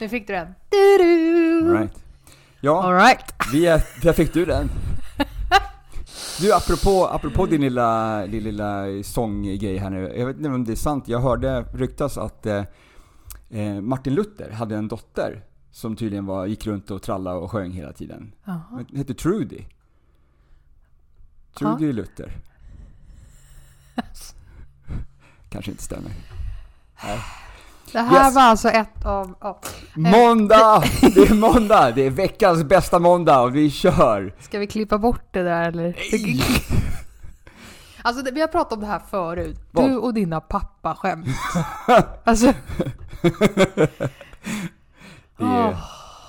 Nu fick du den. Du-du! Right. Ja, All right. vi är, där fick du den. Du, apropå, apropå din lilla, din lilla sånggrej här nu. Jag vet inte om det är sant. Jag hörde ryktas att eh, eh, Martin Luther hade en dotter som tydligen var, gick runt och trallade och sjöng hela tiden. Jaha. Hon hette Trudy. Trudy Luther. Kanske inte stämmer. Nej. Det här Yes. var alltså ett av... ja. Måndag! Det är måndag! Det är veckans bästa måndag och vi kör! Ska vi klippa bort det där eller? Alltså det, vi har pratat om det här förut. Vad? Du och dina pappaskämt. alltså, Det är,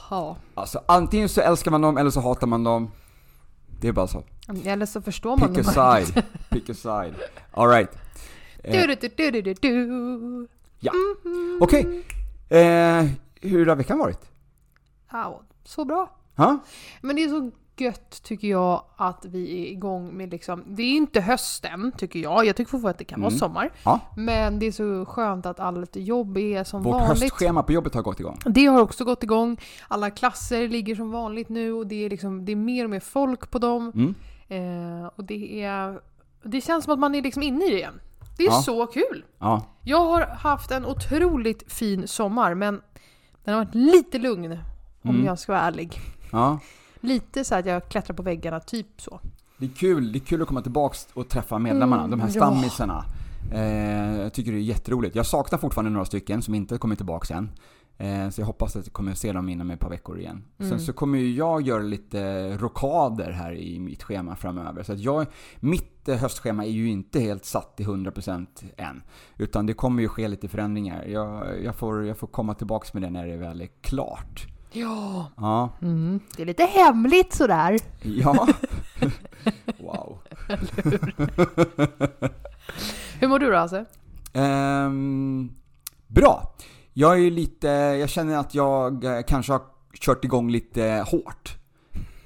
ja. alltså, antingen så älskar man dem eller så hatar man dem. Det är bara så. Eller så förstår man Pick a dem bara side. Pick a side. Alright. Eh, Du, du, du, du, du, du. Ja. Okej. Eh, hur har veckan varit? Ja, så bra. Ha? Men det är så gött tycker jag att vi är igång med liksom, det är inte hösten tycker jag, jag tycker fortfarande att det kan vara Mm. sommar. Ja. Men det är så skönt att allt jobb är som Vårt vanligt. höstschema på jobbet har gått igång. Det har också gått igång. Alla klasser ligger som vanligt nu och det är, liksom, det är mer och mer folk på dem. Mm. Eh, och det är... Det känns som att man är liksom inne i det igen. Det är Ja. så kul! Ja. Jag har haft en otroligt fin sommar men den har varit lite lugn om Mm. jag ska vara ärlig. ja. Lite så att jag klättrar på väggarna, typ så. Det är kul, det är kul att komma tillbaks och träffa medlemmarna, Mm, de här ja. stammisarna. Eh, jag tycker det är jätteroligt. Jag saknar fortfarande några stycken som inte kommit tillbaks än. Eh, så jag hoppas att jag kommer se dem inom ett par veckor igen. Mm. Sen så kommer ju jag göra lite rockader här i mitt schema framöver. Så att jag, mitt eh, höstschema är ju inte helt satt till 100% än. Utan det kommer ju ske lite förändringar. Jag, jag, får, jag får komma tillbaks med det när det väl är klart. Ja. Ja. Mm. Det är lite hemligt sådär. Ja. wow. Hur mår du då Hasse? Ehm, bra. Jag är ju lite, jag känner att jag eh, kanske har kört igång lite hårt.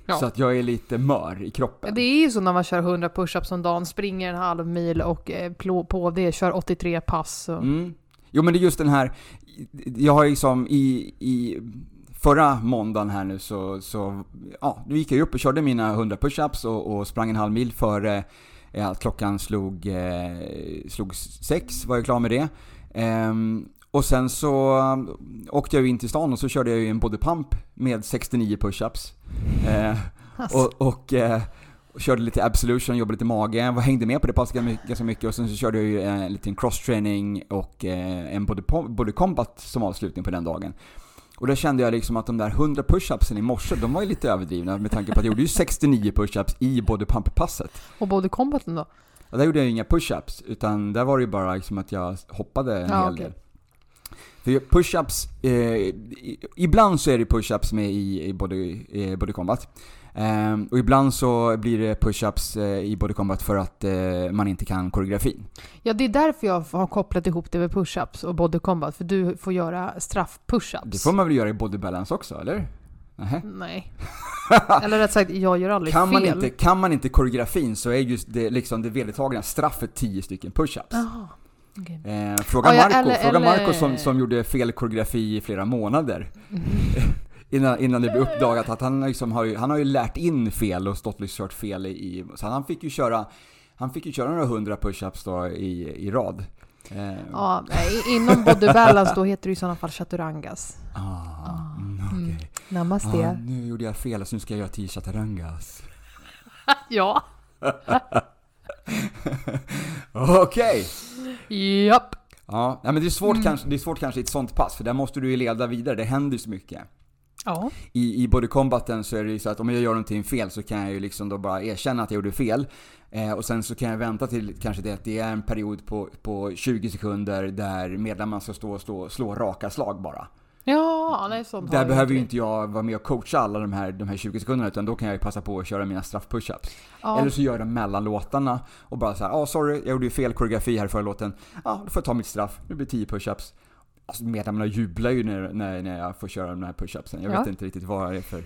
Ja. Så att jag är lite mör i kroppen. Det är ju så när man kör 100 pushups om dagen, springer en halv mil och eh, på det kör 83 pass. Och... Mm. Jo men det är just den här, jag har liksom i, i förra måndagen här nu så, så ja, då gick jag upp och körde mina 100 pushups och, och sprang en halv mil före eh, att klockan slog, eh, slog sex, var jag klar med det. Ehm, och sen så um, åkte jag in till stan och så körde jag ju en bodypump med 69 pushups. Eh, Alltså. och, och, eh, och körde lite absolution, jobbade lite mage, var hängde med på det passet ganska mycket- och sen så körde jag ju eh, en liten cross-training och eh, en body, body combat som avslutning på den dagen. Och då kände jag liksom att de där 100 pushupsen i morse, de var ju lite överdrivna med tanke på att jag gjorde ju 69 pushups i body pump-passet. Och både combaten då? Och där gjorde jag ju inga pushups, utan där var det ju bara liksom att jag hoppade en Ja, hel okej. del. För pushups, eh, ibland så är det pushups med i, i body, eh, body combat. Ehm, och ibland så blir det pushups eh, i body combat för att eh, man inte kan koreografin. Ja, det är därför jag har kopplat ihop det med pushups och body combat, för du får göra straff-pushups. Det får man väl göra i body balance också, eller? Nähä. Nej. Eller rätt sagt, jag gör aldrig Kan man, fel. inte, kan man inte koreografin så är just det, liksom det vedertagna straffet 10 stycken pushups. Jaha. Okej. Eh, fråga Ja, ja, Marco, eller- fråga eller- Marco som, som gjorde fel koreografi i flera månader. innan, innan det blev uppdagat att han, liksom har, han har ju lärt in fel och stått och kört fel i... Så han fick ju köra, han fick ju köra några hundra pushups då i, i rad. Eh, Ja, nej, inom body balance då heter det i sådana fall chaturangas. ah, mm, Mm. Namaste. Ah, nu gjorde jag fel så nu ska jag göra 10 chatarangas. Ja. Okej! Japp. Ja, men det är, svårt Mm. kanske, det är svårt kanske i ett sånt pass, för där måste du ju leda vidare, det händer ju så mycket. Ja. I, I Body Combaten så är det ju så att om jag gör någonting fel så kan jag ju liksom då bara erkänna att jag gjorde fel. Eh, och sen så kan jag vänta till kanske det att det är en period på, på 20 sekunder där medlemmarna ska stå och stå, slå raka slag bara. Ja, nej sånt Där behöver ju inte jag vara med och coacha alla de här, de här 20 sekunderna utan då kan jag passa på att köra mina straff-pushups. Ja. Eller så gör jag mellan låtarna och bara så här, ja ah, sorry, jag gjorde ju fel koreografi här förra låten. Ja, ah, då får jag ta mitt straff. Det blir 10 pushups. Alltså medlemmarna jublar ju när, när, när jag får köra de här pushupsen. Jag Ja. vet inte riktigt vad det är för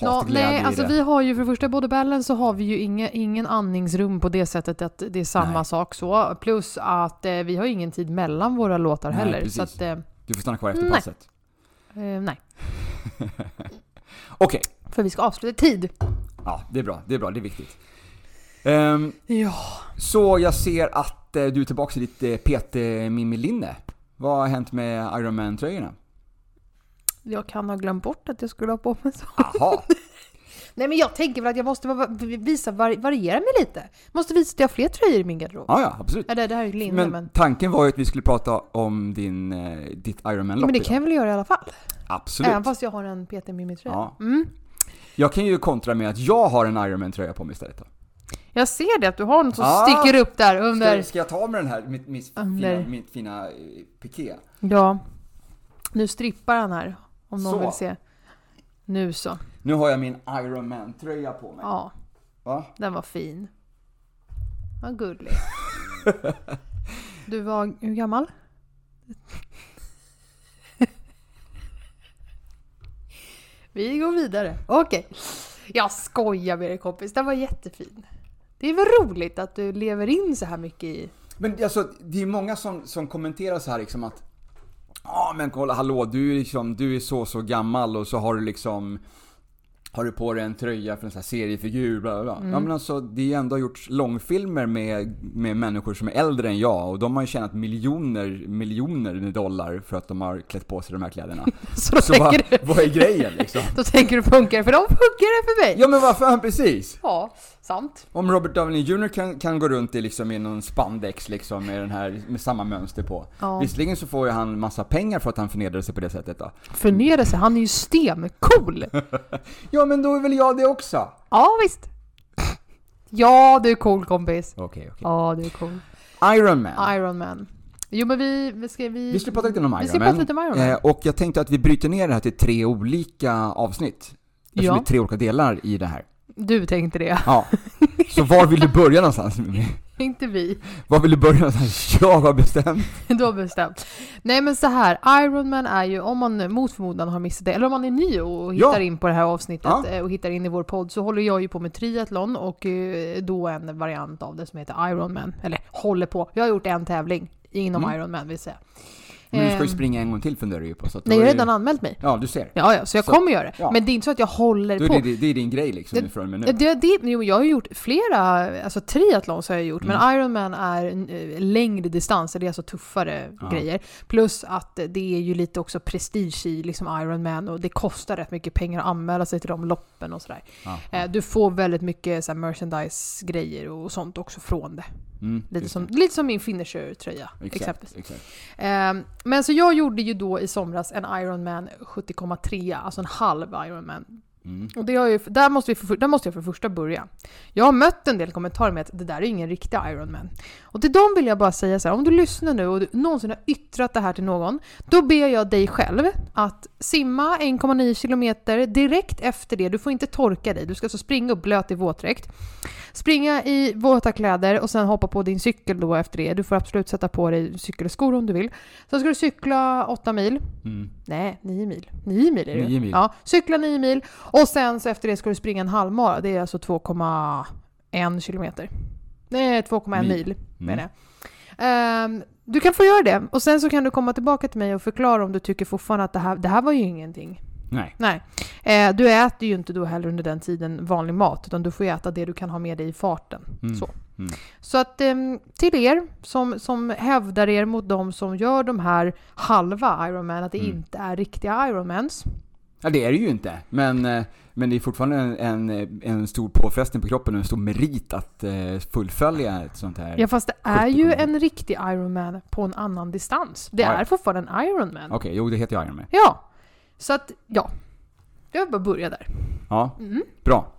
Ja, nej, alltså det. vi har ju för det första Body Balance så har vi ju inga, ingen andningsrum på det sättet att det är samma Nej. sak så. Plus att eh, vi har ingen tid mellan våra låtar Nej, heller. precis. Så att, eh, Du får stanna kvar efter Nej. passet. Eh, nej. Okej, För vi ska avsluta tid. ja det är bra, det är bra, det är viktigt. Ehm, Ja. så jag ser att eh, du är tillbaka i ditt eh, PT Mimilinne. Vad har hänt med Iron Man-tröjorna? Jag kan ha glömt bort att jag skulle ha på mig så. Aha, Nej men jag tänker väl att jag måste visa, vari- variera mig lite. Måste visa att jag har fler tröjor i min garderob. ja ja, absolut. Ja, det, här är linne Men, men... tanken var ju att vi skulle prata om din, eh, ditt Iron Ja, men det kan jag väl göra i alla fall. Absolut. Även fast jag har en PT Mimi-tröja. Ja. Mm. Jag kan ju kontra med att jag har en Iron Man-tröja på mig istället då. Jag ser det, att du har något som Ah! sticker upp där under... Ska, ska jag ta med den här, mitt, mitt, fina, mitt fina eh, piké? Ja. Nu strippar han här, om någon Så. vill se. Nu så. Nu har jag min Iron Man-tröja på mig. Ja, Va? den var fin. Vad gullig. Du var hur gammal? Vi går vidare. Okej. Jag skojar med dig kompis, den var jättefin. Det är väl roligt att du lever in så här mycket i... Men alltså, det är många som, som kommenterar så här liksom att Ja men kolla, hallå, du är liksom, du är så så gammal och så har du liksom har du på dig en tröja för en sån här seriefigur, bla bla bla. Mm. Ja men alltså, det ju ändå gjorts långfilmer med, med människor som är äldre än jag och de har ju tjänat miljoner, miljoner dollar för att de har klätt på sig de här kläderna. Så Så vad, du, vad är grejen liksom? då tänker du funkar det, för de funkar det för mig. Ja men varför, precis! Ja, sant. Om Robert Downey Jr kan, kan gå runt i liksom i någon spandex liksom med den här, med samma mönster på. Ja. Visserligen så får ju han massa pengar för att han förnedrar sig på det sättet då. Förnedra sig, han är ju stencool. Ja men då är väl jag det också? Ja, visst. Ja, du är cool kompis. Okej okej. Ja, du är cool. Iron Man. Iron Man. Jo men vi, vi ska vi... Vi skulle prata lite om Vi Iron ska Man. prata lite om Iron Man. Eh, och jag tänkte att vi bryter ner det här till tre olika avsnitt. Eftersom Ja. det är tre olika delar i det här. Du tänkte det, Ja. Så var vill du börja någonstans? inte vi. Var vill du börja någonstans? Jag har bestämt. Du har bestämt. Nej men så här, Iron Man är ju, om man mot förmodan har missat det, eller om man är ny och Ja. hittar in på det här avsnittet Ja. eh, och hittar in i vår podd, så håller jag ju på med triathlon och eh, då en variant av det som heter Iron Man. Eller håller på, jag har gjort en tävling inom Mm. Iron Man vill säga. Men du ska ju Ehm, springa en gång till funderar du ju på. Så att Nej, jag har redan ju- anmält mig. Ja, du ser. Ja, ja, så jag Så- kommer göra det. ja. Men det är inte så att jag håller Då på. det, det är din grej liksom Det- från nu. Det, det, jo, jag har gjort flera, alltså triathlons har jag gjort, Mm. men Ironman är eh, längre distanser, det är alltså tuffare Ja. grejer. Plus att det är ju lite också prestige i liksom Ironman och det kostar rätt mycket pengar att anmäla sig till de loppen och sådär. Ja. Eh, Du får väldigt mycket så merchandise-grejer och sånt också från det. Mm, Lite som, det. lite som min finisher-tröja exempelvis. Exakt, exakt. Men så jag gjorde ju då i somras en Ironman 70,3, alltså en halv Ironman. Mm. Och det har ju, där, måste vi för, där måste jag för det första börja. Jag har mött en del kommentarer med att det där är ingen riktig Ironman. Och till dem vill jag bara säga så här, om du lyssnar nu och du någonsin har yttrat det här till någon, då ber jag dig själv att simma 1,9 kilometer direkt efter det. Du får inte torka dig, du ska alltså springa upp blöt i våtdräkt. Springa i våta kläder och sen hoppa på din cykel då efter det. Du får absolut sätta på dig cykelskor om du vill. Sen ska du cykla 8 mil. Mm. Nej, 9 mil. 9 mil är det. Nio mil. Ja, cykla 9 mil och sen så efter det ska du springa en halvmara. Det är alltså 2,1 kilometer. Nej, 2,1 Mil. mil, Mm. menar jag. Ehm, du kan få göra det och sen så kan du komma tillbaka till mig och förklara om du tycker fortfarande att det här, det här var ju ingenting. Nej. Nej. Eh, du äter ju inte då heller under den tiden vanlig mat utan du får äta det du kan ha med dig i farten. Mm. Så. Mm. Så att ehm, till er som, som hävdar er mot de som gör de här halva Ironman, att det Mm. inte är riktiga Ironmans. Ja, det är det ju inte. Men, eh, men det är fortfarande en, en, en stor påfrestning på kroppen och en stor merit att eh, fullfölja ett sånt här. Ja fast det är 70 ju en riktig Ironman på en annan distans. Det Ja, är fortfarande en Ironman. Okej, jo det heter jag Iron Man. Ja. Så att, ja. Jag vill bara börja där. Ja, Mm. bra.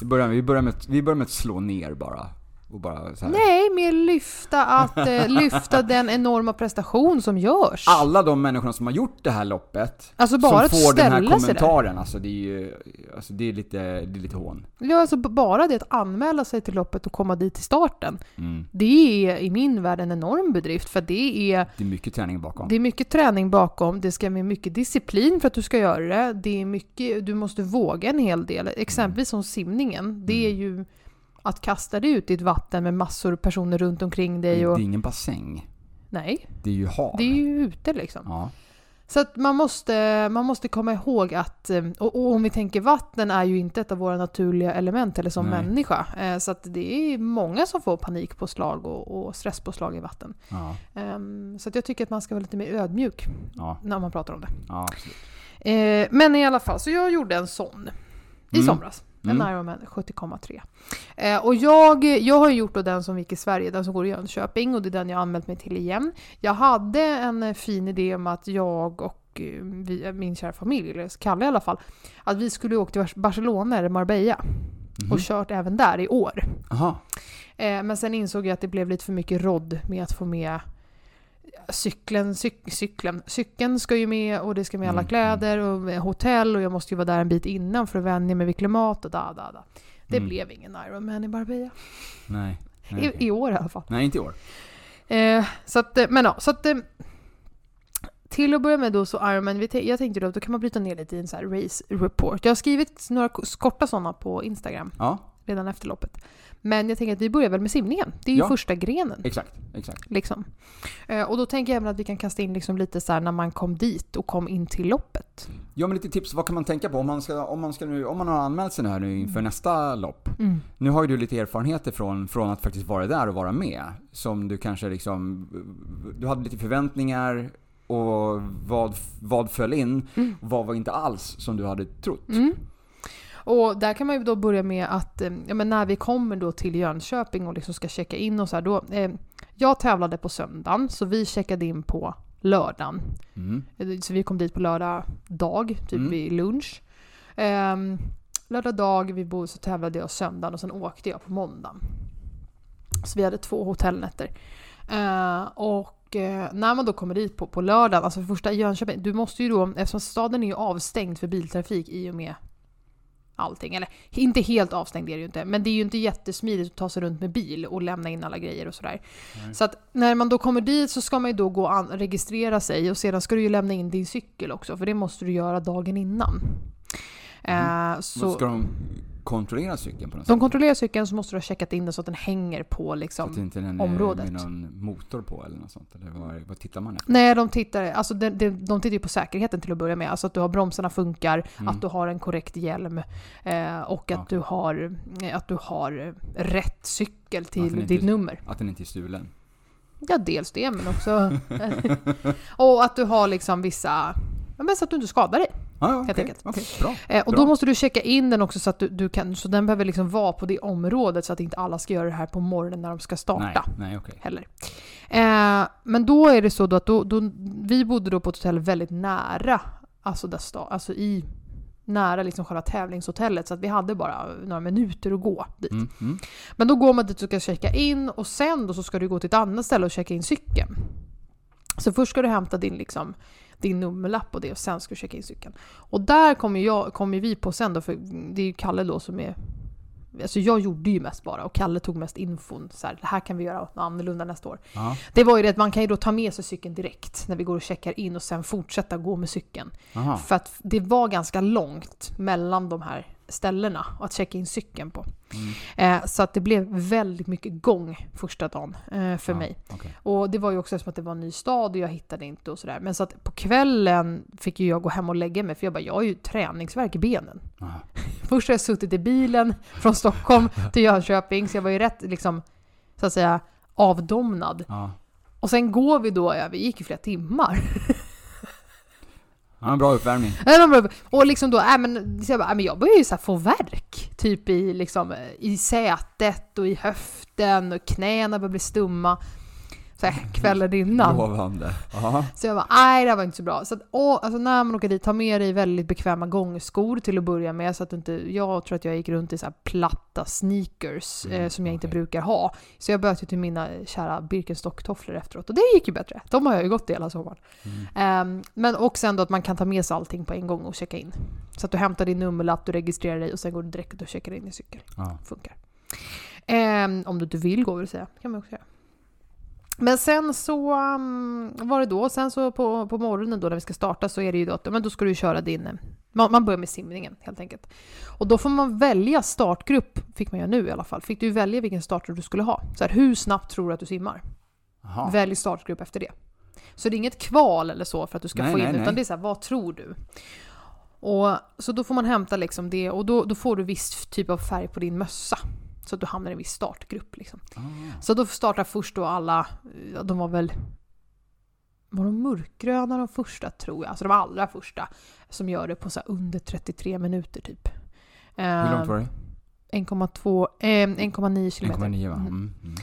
Vi börjar, vi, börjar med, vi börjar med att slå ner bara. Och bara så här. Nej, mer lyfta, att, eh, lyfta den enorma prestation som görs. Alla de människorna som har gjort det här loppet, Alltså bara som får den här sig där. kommentaren, alltså det är ju alltså det är lite, det är lite hån. Ja, alltså bara det att anmäla sig till loppet och komma dit till starten. Mm. Det är i min värld en enorm bedrift för det är, Det är mycket träning bakom. det är mycket träning bakom, det ska med mycket disciplin för att du ska göra det. Det är mycket, du måste våga en hel del. Exempelvis som simningen. Det är Mm. ju att kasta dig ut i ett vatten med massor av personer runt omkring dig och... Det är ingen bassäng. Nej, Det är ju hav. det är ju ute liksom. Ja. Så att man måste, man måste komma ihåg att, eh, och, och om vi tänker vatten är ju inte ett av våra naturliga element eller som Nej. människa. Eh, Så att det är många som får panikpåslag och, och stresspåslag i vatten. Ja. Ehm, Så att jag tycker att man ska vara lite mer ödmjuk Ja. när man pratar om det. ja. Eh, Men i alla fall, så jag gjorde en sån i Mm. somras. En Mm. Ironman 70,3. Eh, och jag, jag har gjort då den som gick i Sverige, den som går i Jönköping och det är den jag anmält mig till igen. Jag hade en eh, fin idé om att jag och eh, vi, min kära familj, eller Kalle i alla fall, att vi skulle åka till Barcelona eller Marbella Mhm. och kört även där i år. Eh, men sen insåg jag att det blev lite för mycket rodd med att få med cykeln, cyk, cykeln. Cykeln ska ju med och det ska med alla Mm, kläder och med hotell och jag måste ju vara där en bit innan för att vänja mig vid klimat och da, da, da. Det Mm. blev ingen Ironman i Marbella. Nej. Nej, I. I år i alla fall. Nej, inte i år. Eh, så att, eh, men ja, så att eh, till att börja med då så Ironman, jag tänkte då att då kan man bryta ner lite i en så race report. Jag har skrivit några korta sådana på Instagram Ja, redan efter loppet. Men jag tänker att vi börjar väl med simningen. Det är ju Ja. första grenen. exakt. Exakt. Liksom. Eh, och då tänker jag även att vi kan kasta in liksom lite så här när man kom dit och kom in till loppet. Ja, men lite tips. Vad kan man tänka på om man, ska, om man, ska nu, om man har anmält sig nu här nu inför nästa lopp? Mm. Nu har ju du lite erfarenheter från, från att faktiskt vara där och vara med. Som du kanske liksom... Du hade lite förväntningar och vad, vad föll in? Mm. Vad var inte alls som du hade trott? Mm. Och där kan man ju då börja med att eh, ja, men när vi kommer då till Jönköping och liksom ska checka in och så här då. Eh, jag tävlade på söndagen så vi checkade in på lördagen. Mm. Eh, Så vi kom dit på lördag dag, typ Mm. vid lunch. Um, lördag dag, vi bodde, så tävlade jag söndagen och sen åkte jag på måndagen. Så vi hade två hotellnätter. Eh, och eh, när man då kommer dit på, på lördagen, alltså för första i Jönköping, du måste ju då, eftersom staden är ju avstängd för biltrafik i och med allting. Eller inte helt avstängd är det ju inte, men det är ju inte jättesmidigt att ta sig runt med bil och lämna in alla grejer och sådär. Nej. Så att när man då kommer dit så ska man ju då gå och registrera sig och sedan ska du ju lämna in din cykel också, för det måste du göra dagen innan. Eh, Så så ska de kontrollera cykeln på något de sätt? kontrollerar cykeln så måste du ha checkat in den så att den hänger på Så liksom att det inte är en, området. med någon motor på eller något sånt? Eller vad, vad tittar man efter? Nej, de tittar, alltså de, de, de tittar ju på säkerheten till att börja med. Alltså att du har bromsarna funkar, Mm. att du har en korrekt hjälm eh, och att, Okej. du har, eh, att du har rätt cykel Att den till ditt nummer. Att den inte är stulen? Ja, dels det, men också... och att du har liksom vissa... Ja, men så att du inte skadar dig. Ah, ja, enkelt. Okej, bra. Eh, och Bra. då måste du checka in den också så att du, du kan... Så den behöver liksom vara på det området så att inte alla ska göra det här på morgonen när de ska starta. Nej, nej okej. heller. Eh, men då är det så att då, då, vi bodde då på ett hotell väldigt nära, alltså, där sta, alltså i nära liksom själva tävlingshotellet så att vi hade bara några minuter att gå dit. Mm, mm. Men då går man dit och ska checka in och sen då så ska du gå till ett annat ställe och checka in cykeln. Så först ska du hämta din, liksom, din nummerlapp och det och sen ska du checka in cykeln. Och där kommer, jag, kommer vi på sen då, för det är ju Kalle då som är Alltså jag gjorde ju mest bara och Kalle tog mest infon. Så här, det här kan vi göra annorlunda nästa år. Ja, Det var ju det att man kan ju då ta med sig cykeln direkt när vi går och checkar in och sen fortsätta gå med cykeln. aha. För att det var ganska långt mellan de här ställena att checka in cykeln på. Mm. Eh, så att det blev väldigt mycket gång första dagen eh, för Ja, mig. okej. Och det var ju också eftersom att det var en ny stad och jag hittade inte och sådär. Men så att på kvällen fick ju jag gå hem och lägga mig för jag bara, jag har ju träningsvärk i benen. Aha. Först har jag suttit i bilen från Stockholm till Jönköping så jag var ju rätt liksom, så att säga, avdomnad. Ja. Och sen går vi då, ja vi gick ju flera timmar. ja, bra uppvärmning. Och liksom då, äh, men, så jag, bara, äh, men jag börjar ju så här få verk Typ i, liksom, i sätet och i höften och knäna börjar bli stumma så här, kvällen innan. Lovande. Ja. Så jag bara, nej det här var inte så bra. Så att, åh, alltså när man åker dit, ta med dig väldigt bekväma gångskor till att börja med. Så att inte, jag tror att jag gick runt i så här platta sneakers Mm, eh, som jag inte okej. brukar ha. Så jag böt ju till mina kära Birkenstock-tofflor efteråt. Och det gick ju bättre. De har jag ju gått i hela sommaren. Mm. Ehm, men också ändå att man kan ta med sig allting på en gång och checka in. Så att du hämtar din nummerlapp, du registrerar dig och sen går du direkt och checkar in i cykel. Ja. Funkar. Ehm, om du inte vill gå vill säga. kan man också göra. Men sen så um, var det då, sen så på, på morgonen då när vi ska starta så är det ju då att men då ska du köra din, eh, man, man börjar med simningen helt enkelt. Och då får man välja startgrupp, fick man göra nu i alla fall, fick du välja vilken startgrupp du skulle ha. Så här, hur snabbt tror du att du simmar? Jaha. Välj startgrupp efter det. Så det är inget kval eller så för att du ska Nej, få in, nej, utan nej. det är så här, vad tror du? Och, så då får man hämta liksom det och då, då får du viss typ av färg på din mössa. Så att du hamnar i en viss startgrupp. Liksom. Ah. Så då startar först då alla, ja, de var väl var de mörkgröna de första tror jag, alltså de allra första som gör det på så under 33 minuter typ. Hur långt var det? 1,2, eh, 1,9 kilometer. 1,9 va? Mm. Mm.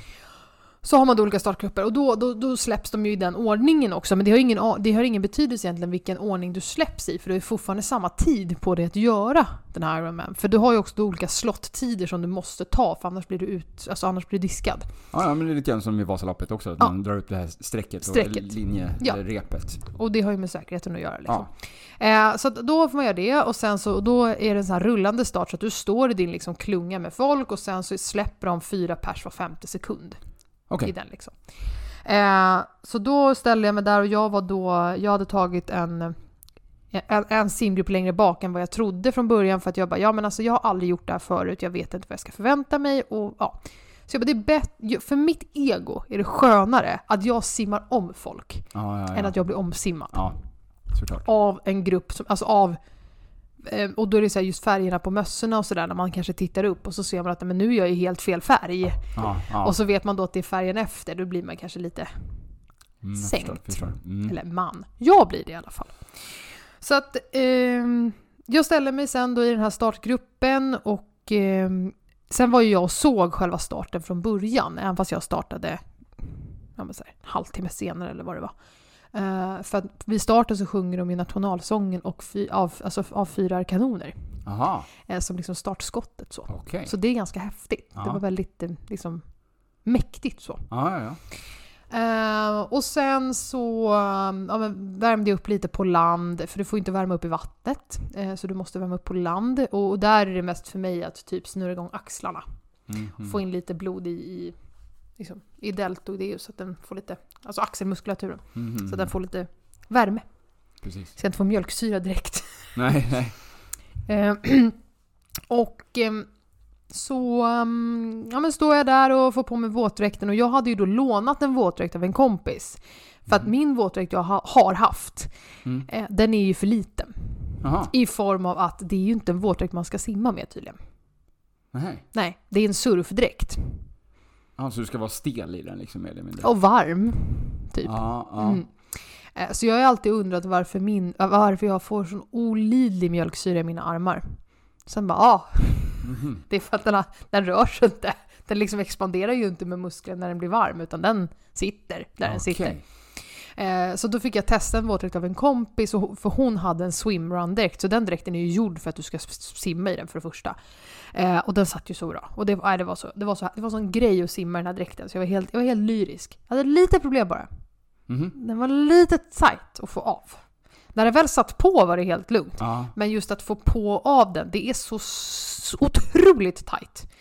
Så har man då olika startgrupper och då, då, då släpps de ju i den ordningen också. Men det har, ingen, det har ingen betydelse egentligen vilken ordning du släpps i för det är fortfarande samma tid på dig att göra den här Ironman. För du har ju också olika slottider som du måste ta för annars blir du, ut, alltså annars blir du diskad. Ja, ja, men det är lite grann som i Vasaloppet också. Att Ja. man drar upp det här strecket, Strecket. och linje, Ja. Och det har ju med säkerheten att göra. Liksom. Eh, så då får man göra det och sen så då är det en sån här rullande start så att du står i din liksom klunga med folk och sen så släpper de fyra pers var femte sekund. Okej. i den liksom. Eh, så då ställde jag mig där och jag var då, jag hade tagit en, en, en simgrupp längre bak än vad jag trodde från början för att jag bara, ja men alltså jag har aldrig gjort det här förut, jag vet inte vad jag ska förvänta mig och ja. Så jag bara, det är bättre, för mitt ego är det skönare att jag simmar om folk Ja, ja, ja. än att jag blir omsimmad Ja, såklart. av en grupp som, alltså av och då är det så just färgerna på mössorna och sådär när man kanske tittar upp och så ser man att men nu är jag ju helt fel färg. Ja, ja. Och så vet man då att det är färgen efter, då blir man kanske lite mm, jag sänkt. Förstår, förstår. Mm. Eller man. Jag blir det i alla fall. Så att ehm, jag ställer mig sen då i den här startgruppen och ehm, sen var ju jag och såg själva starten från början, även fast jag startade ja, men så här, en halvtimme senare eller vad det var. Eh, för att vid starten så sjunger de ju nationalsången och fy, av, alltså, av fyra kanoner eh, som liksom startskottet. Så. okej. så det är ganska häftigt. Ja. Det var väldigt eh, liksom, mäktigt så. Ja, ja. Eh, och sen så um, ja, värmde jag upp lite på land, för du får inte värma upp i vattnet. eh, så du måste värma upp på land. Och, och där är det mest för mig att typ snurra igång axlarna. Mm, mm. Få in lite blod i, i, liksom, i deltoideus så att den får lite, alltså axelmuskulaturen. Mm, mm, Så att den får lite värme. Precis. Så jag inte får mjölksyra direkt. Nej, nej. Eh, och ehm, så um, ja, men står jag där och får på mig våtdräkten och jag hade ju då lånat en våtdräkt av en kompis. För att Mm. min våtdräkt jag ha, har haft, Mm. eh, den är ju för liten. Jaha, I form av att det är ju inte en våtdräkt man ska simma med tydligen. nej. Nej, det är en surfdräkt. Ja, så du ska vara stel i den liksom mer eller mindre? Och varm, typ. Ja, ja. Mm. Eh, Så jag har alltid undrat varför, min, äh, varför jag får sån olidlig mjölksyra i mina armar. Sen bara, ah, Mhm. Det är för att den, har, den rör sig inte. Den liksom expanderar ju inte med musklerna när den blir varm, utan den sitter där den sitter. Eh, så då fick jag testa en våtdräkt av en kompis, och, för hon hade en swimrun-dräkt, så den dräkten är ju gjord för att du ska simma i den för det första. Eh, och den satt ju så bra. Och det, nej, det, var så, det, var så, det var sån grej att simma i den här dräkten, så jag var helt, jag var helt lyrisk. Jag hade lite problem bara. Mhm. Den var lite tight att få av. När den väl satt på var det helt lugnt. Ja, Men just att få på och av den, det är så, så otroligt tight.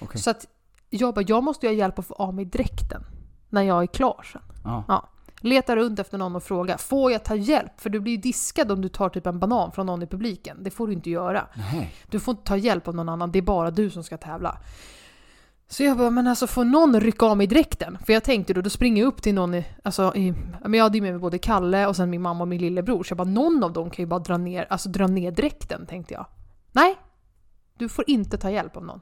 okej. Så att jag bara, jag måste ju ha hjälp att få av mig dräkten när jag är klar sen. Ja. Leta runt efter någon och fråga, får jag ta hjälp? För du blir ju diskad om du tar typ en banan från någon i publiken. Det får du inte göra. Nej. Du får inte ta hjälp av någon annan, det är bara du som ska tävla. Så jag bara, men alltså får någon rycka av mig dräkten? För jag tänkte då, då springer jag upp till någon, i, alltså i, men jag hade ju med mig både Kalle och sen min mamma och min lillebror. Så jag bara, någon av dem kan ju bara dra ner, alltså dra ner dräkten, tänkte jag. Nej, du får inte ta hjälp av någon.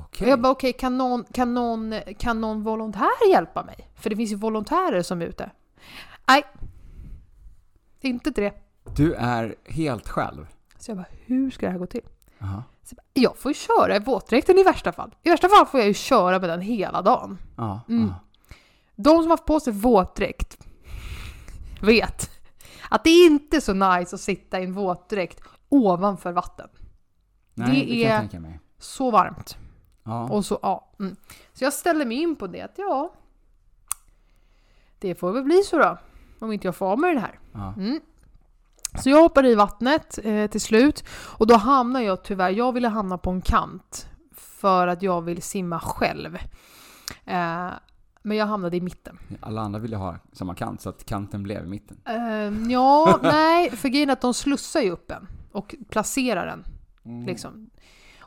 Och jag bara okej, kan, någon, kan, någon, kan någon volontär hjälpa mig? För det finns ju volontärer som är ute. Nej. Inte till det. Du är helt själv? Så jag bara, hur ska det här gå till? Aha. Så jag, bara, jag får ju köra i våtdräkten i värsta fall. I värsta fall får jag ju köra med den hela dagen. Ja, Mm. De som har haft på sig våtdräkt vet att det är inte så nice att sitta i en våtdräkt ovanför vatten. Nej, Det det, är-. Så varmt. Ja. Och så, ja. Mm. Så jag ställer mig in på det att ja, det får väl bli så då. Om inte jag får av mig det här. Ja. Mm. Så jag hoppar i vattnet eh, till slut och då hamnar jag tyvärr, jag ville hamna på en kant för att jag vill simma själv. Eh, men jag hamnade i mitten. Alla andra ville ha samma kant, så att kanten blev i mitten. Eh, ja, nej, för grejen är att de slussar ju upp en och placerar den. Mm. Liksom.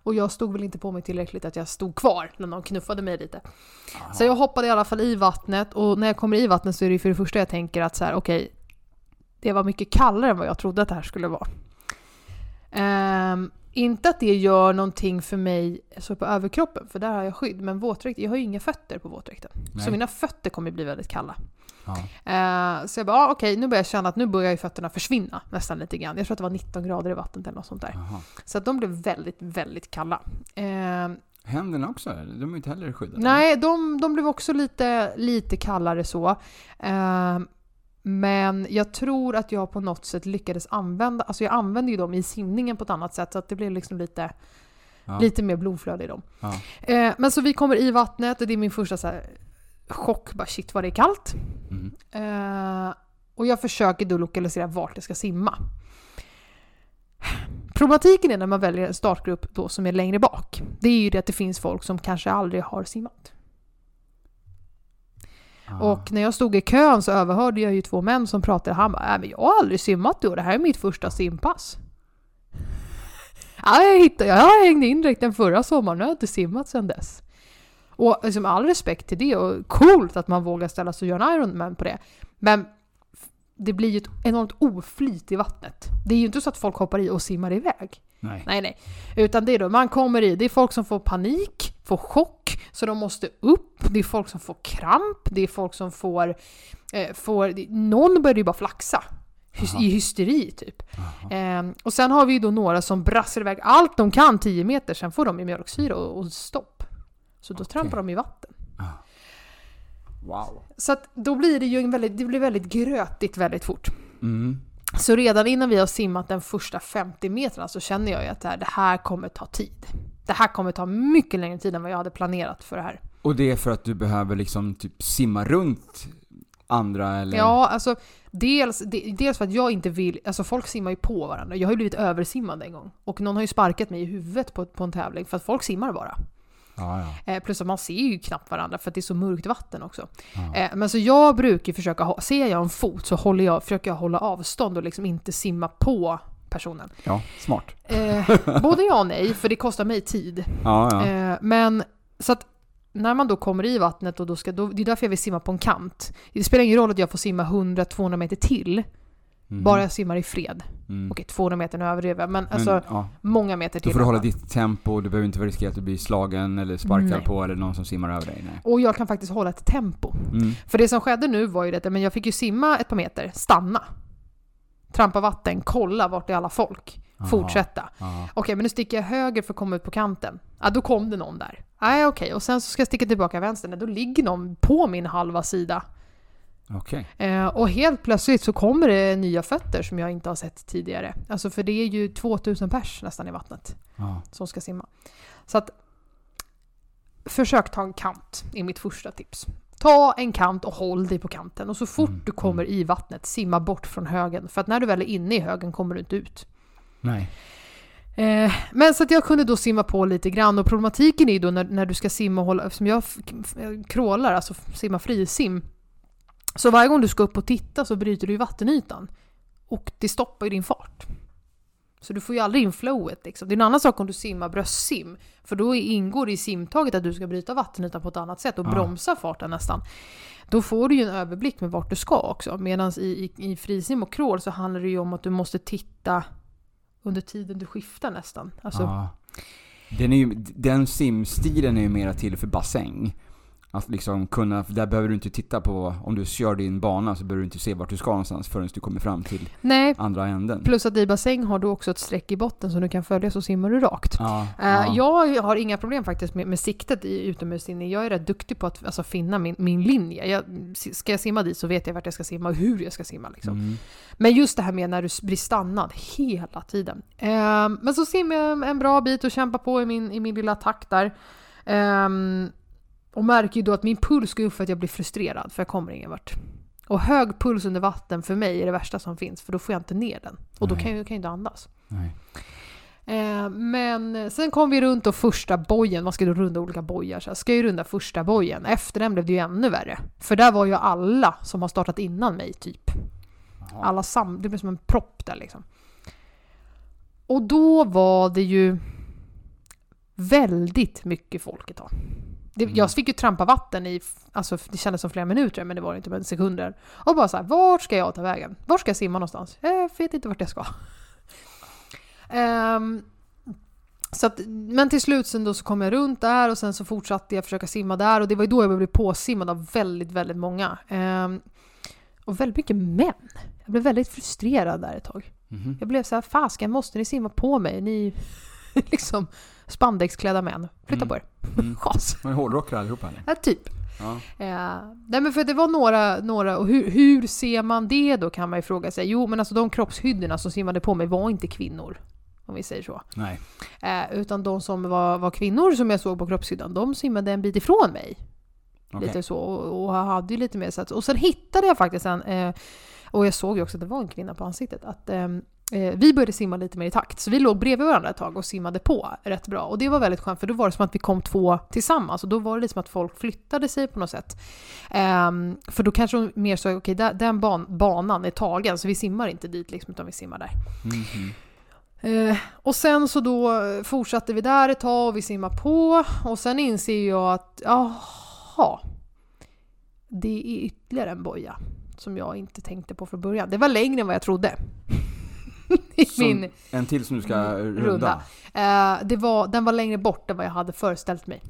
Och jag stod väl inte på mig tillräckligt att jag stod kvar när de knuffade mig lite. Aha. Så jag hoppade i alla fall i vattnet och när jag kommer i vattnet så är det för det första jag tänker att så här, okej, det var mycket kallare än vad jag trodde att det här skulle vara. Ehm, inte att det gör någonting för mig så på överkroppen, för där har jag skydd, men våtdräkt, jag har ju inga fötter på våtdräkten. Så mina fötter kommer bli väldigt kalla. Ja. Eh, så jag bara, ah, okej, nu börjar jag känna att nu börjar ju fötterna försvinna nästan lite grann. Jag tror att det var 19 grader i vattnet eller något sånt där. Jaha. Så att de blev väldigt, väldigt kalla. Eh, Händerna också? De är inte heller skyddade. nej, de, de blev också lite, lite kallare så. Eh, men jag tror att jag på något sätt lyckades använda, alltså jag använde ju dem i simningen på ett annat sätt så att det blev liksom lite, Ja. lite mer blodflöde i dem. Ja. Eh, men så vi kommer i vattnet och det är min första så här, chock, bara shit vad det är kallt. Mm. Eh, och jag försöker då lokalisera vart jag ska simma. Problematiken är när man väljer en startgrupp då som är längre bak. Det är ju det att det finns folk som kanske aldrig har simmat. Ja. Och när jag stod i kön så överhörde jag ju två män som pratade. Han bara, äh, men jag har aldrig simmat då, det här är mitt första simpass. Ja, jag, hittade, jag hängde in direkt den förra sommaren, jag har inte simmat sedan dess. Och liksom all respekt till det och coolt att man vågar ställa sig och göra en Ironman på det. Men det blir ju ett enormt oflyt i vattnet. Det är ju inte så att folk hoppar i och simmar iväg. Nej. Nej, nej. Utan det är då man kommer i, det är folk som får panik, får chock, så de måste upp. Det är folk som får kramp, det är folk som får... Eh, får någon börjar ju bara flaxa. Aha. I hysteri typ. Ehm, och sen har vi ju då några som brassar iväg allt de kan 10 meter, sen får de i mjölksyra och, och stopp. Så då Okej. trampar de i vatten. Ah. Wow. Så att då blir det ju en väldigt, det blir väldigt grötigt väldigt fort. Mm. Så redan innan vi har simmat den första 50 metrarna så känner jag ju att det här, det här kommer ta tid. Det här kommer ta mycket längre tid än vad jag hade planerat för det här. Och det är för att du behöver liksom typ simma runt andra eller? Ja, alltså dels, de, dels för att jag inte vill, alltså folk simmar ju på varandra. Jag har ju blivit översimmad en gång. Och någon har ju sparkat mig i huvudet på, på en tävling för att folk simmar bara. Ja, ja. Eh, plus att man ser ju knappt varandra för att det är så mörkt vatten också. ja. Eh, men så jag brukar försöka, ha, ser jag en fot så håller jag, försöker jag hålla avstånd och liksom inte simma på personen. ja smart. Eh, både ja och nej, för det kostar mig tid. Ja, ja. Eh, men så att när man då kommer i vattnet och då ska, då, det är därför jag vill simma på en kant. Det spelar ingen roll att jag får simma 100-200 meter till, Mhm. bara jag simmar i fred. Mm. Okej, 200 meter nu överdriver jag, men Men, alltså ja, många meter till. får du i alla hålla ditt tempo, du behöver inte riskera att du blir slagen eller sparkad Nej. på eller någon som simmar över dig. Nej. Och jag kan faktiskt hålla ett tempo. Mm. För det som skedde nu var ju det, men jag fick ju simma ett par meter, stanna. Trampa vatten, kolla vart är alla folk. Aha. Fortsätta. Ja. Okej, men nu sticker jag höger för att komma ut på kanten. Ja, då kom det någon där. Nej, okej. Och sen så ska jag sticka tillbaka vänster. Nej, då ligger någon på min halva sida. Okej. Eh, och helt plötsligt så kommer det nya fötter som jag inte har sett tidigare. Alltså för det är ju 2000 pers nästan i vattnet Ja. som ska simma. Så att försök ta en kant är mitt första tips. Ta en kant och håll dig på kanten och så fort Mm, du kommer i vattnet simma bort från högen. För att när du väl är inne i högen kommer du inte ut. Nej. Eh, men så att jag kunde då simma på lite grann och problematiken är ju då när, när du ska simma och hålla, eftersom jag crawlar, alltså simma frisim. Så varje gång du ska upp och titta så bryter du ju vattenytan. Och det stoppar ju din fart. Så du får ju aldrig in flowet liksom. Det är en annan sak om du simmar bröstsim. För då ingår det i simtaget att du ska bryta vattenytan på ett annat sätt och Ja. bromsa farten nästan. Då får du ju en överblick med vart du ska också. Medan i, i, i frisim och crawl så handlar det ju om att du måste titta under tiden du skiftar nästan. Alltså, Ja. Den, är ju, den simstilen är ju mera till för bassäng. Att liksom kunna, där behöver du inte titta på, om du kör din bana så behöver du inte se vart du ska någonstans förrän du kommer fram till Nej, andra änden. plus att i bassäng har du också ett streck i botten som du kan följa så simmar du rakt. Ja, Eh, ja. Jag har inga problem faktiskt med, med siktet i utomhussimning. Jag är rätt duktig på att alltså, finna min, min linje. Jag, ska jag simma dit så vet jag vart jag ska simma och hur jag ska simma. Liksom. Mm. Men just det här med när du blir stannad hela tiden. Ehm, men så simmar jag en bra bit och kämpar på i min, i min lilla takt där. Ehm, och märker ju då att min puls går upp för att jag blir frustrerad för jag kommer ingen vart. Och hög puls under vatten för mig är det värsta som finns för då får jag inte ner den. Och då Nej. kan jag, kan jag inte andas. Eh, men sen kom vi runt och första bojen, man ska då runda olika bojar. Så jag ska ju runda första bojen. Efter den blev det ju ännu värre. För där var ju alla som har startat innan mig typ. Alla sam... Det blev som en propp där liksom. Och då var det ju väldigt mycket folk ett tag. Det, Mm. Jag fick ju trampa vatten i, alltså det kändes som flera minuter men det var det inte, men sekunder. Och bara så här, vart ska jag ta vägen? Var ska jag simma någonstans? Jag vet inte vart jag ska. Ehm, så att, men till slut sen då så kom jag runt där och sen så fortsatte jag försöka simma där och det var ju då jag blev påsimmad av väldigt, väldigt många. Ehm, och väldigt mycket män. Jag blev väldigt frustrerad där ett tag. Mhm. Jag blev så här, fasken måste ni simma på mig? Ni liksom spandexklädda män. Flytta Mm. på er. Mm. Chas. Är hårdrockare allihopa eller? Ja, typ. Ja. Eh, nej men för det var några, några och hur, hur ser man det då kan man ju fråga sig. Jo men alltså de kroppshydderna som simmade på mig var inte kvinnor. Om vi säger så. Nej. Eh, utan de som var, var kvinnor som jag såg på kroppshyddan, de simmade en bit ifrån mig. Okej. Lite så. Och, och hade ju lite mer så att, Och sen hittade jag faktiskt en, eh, och jag såg ju också att det var en kvinna på ansiktet, att ehm, eh, vi började simma lite mer i takt. Så vi låg bredvid varandra ett tag och simmade på rätt bra. Och det var väldigt skönt för då var det som att vi kom två tillsammans. Och då var det lite som att folk flyttade sig på något sätt. Ehm, för då kanske de mer så, okej där- den ban, banan är tagen så vi simmar inte dit liksom, utan vi simmar där. Mhm. Eh, och sen så då fortsatte vi där ett tag och vi simmar på och sen inser jag att jaha, det är ytterligare en boja som jag inte tänkte på från början. Det var längre än vad jag trodde. I Som min En till som du ska runda? runda. Eh, det var, den var längre bort än vad jag hade föreställt mig.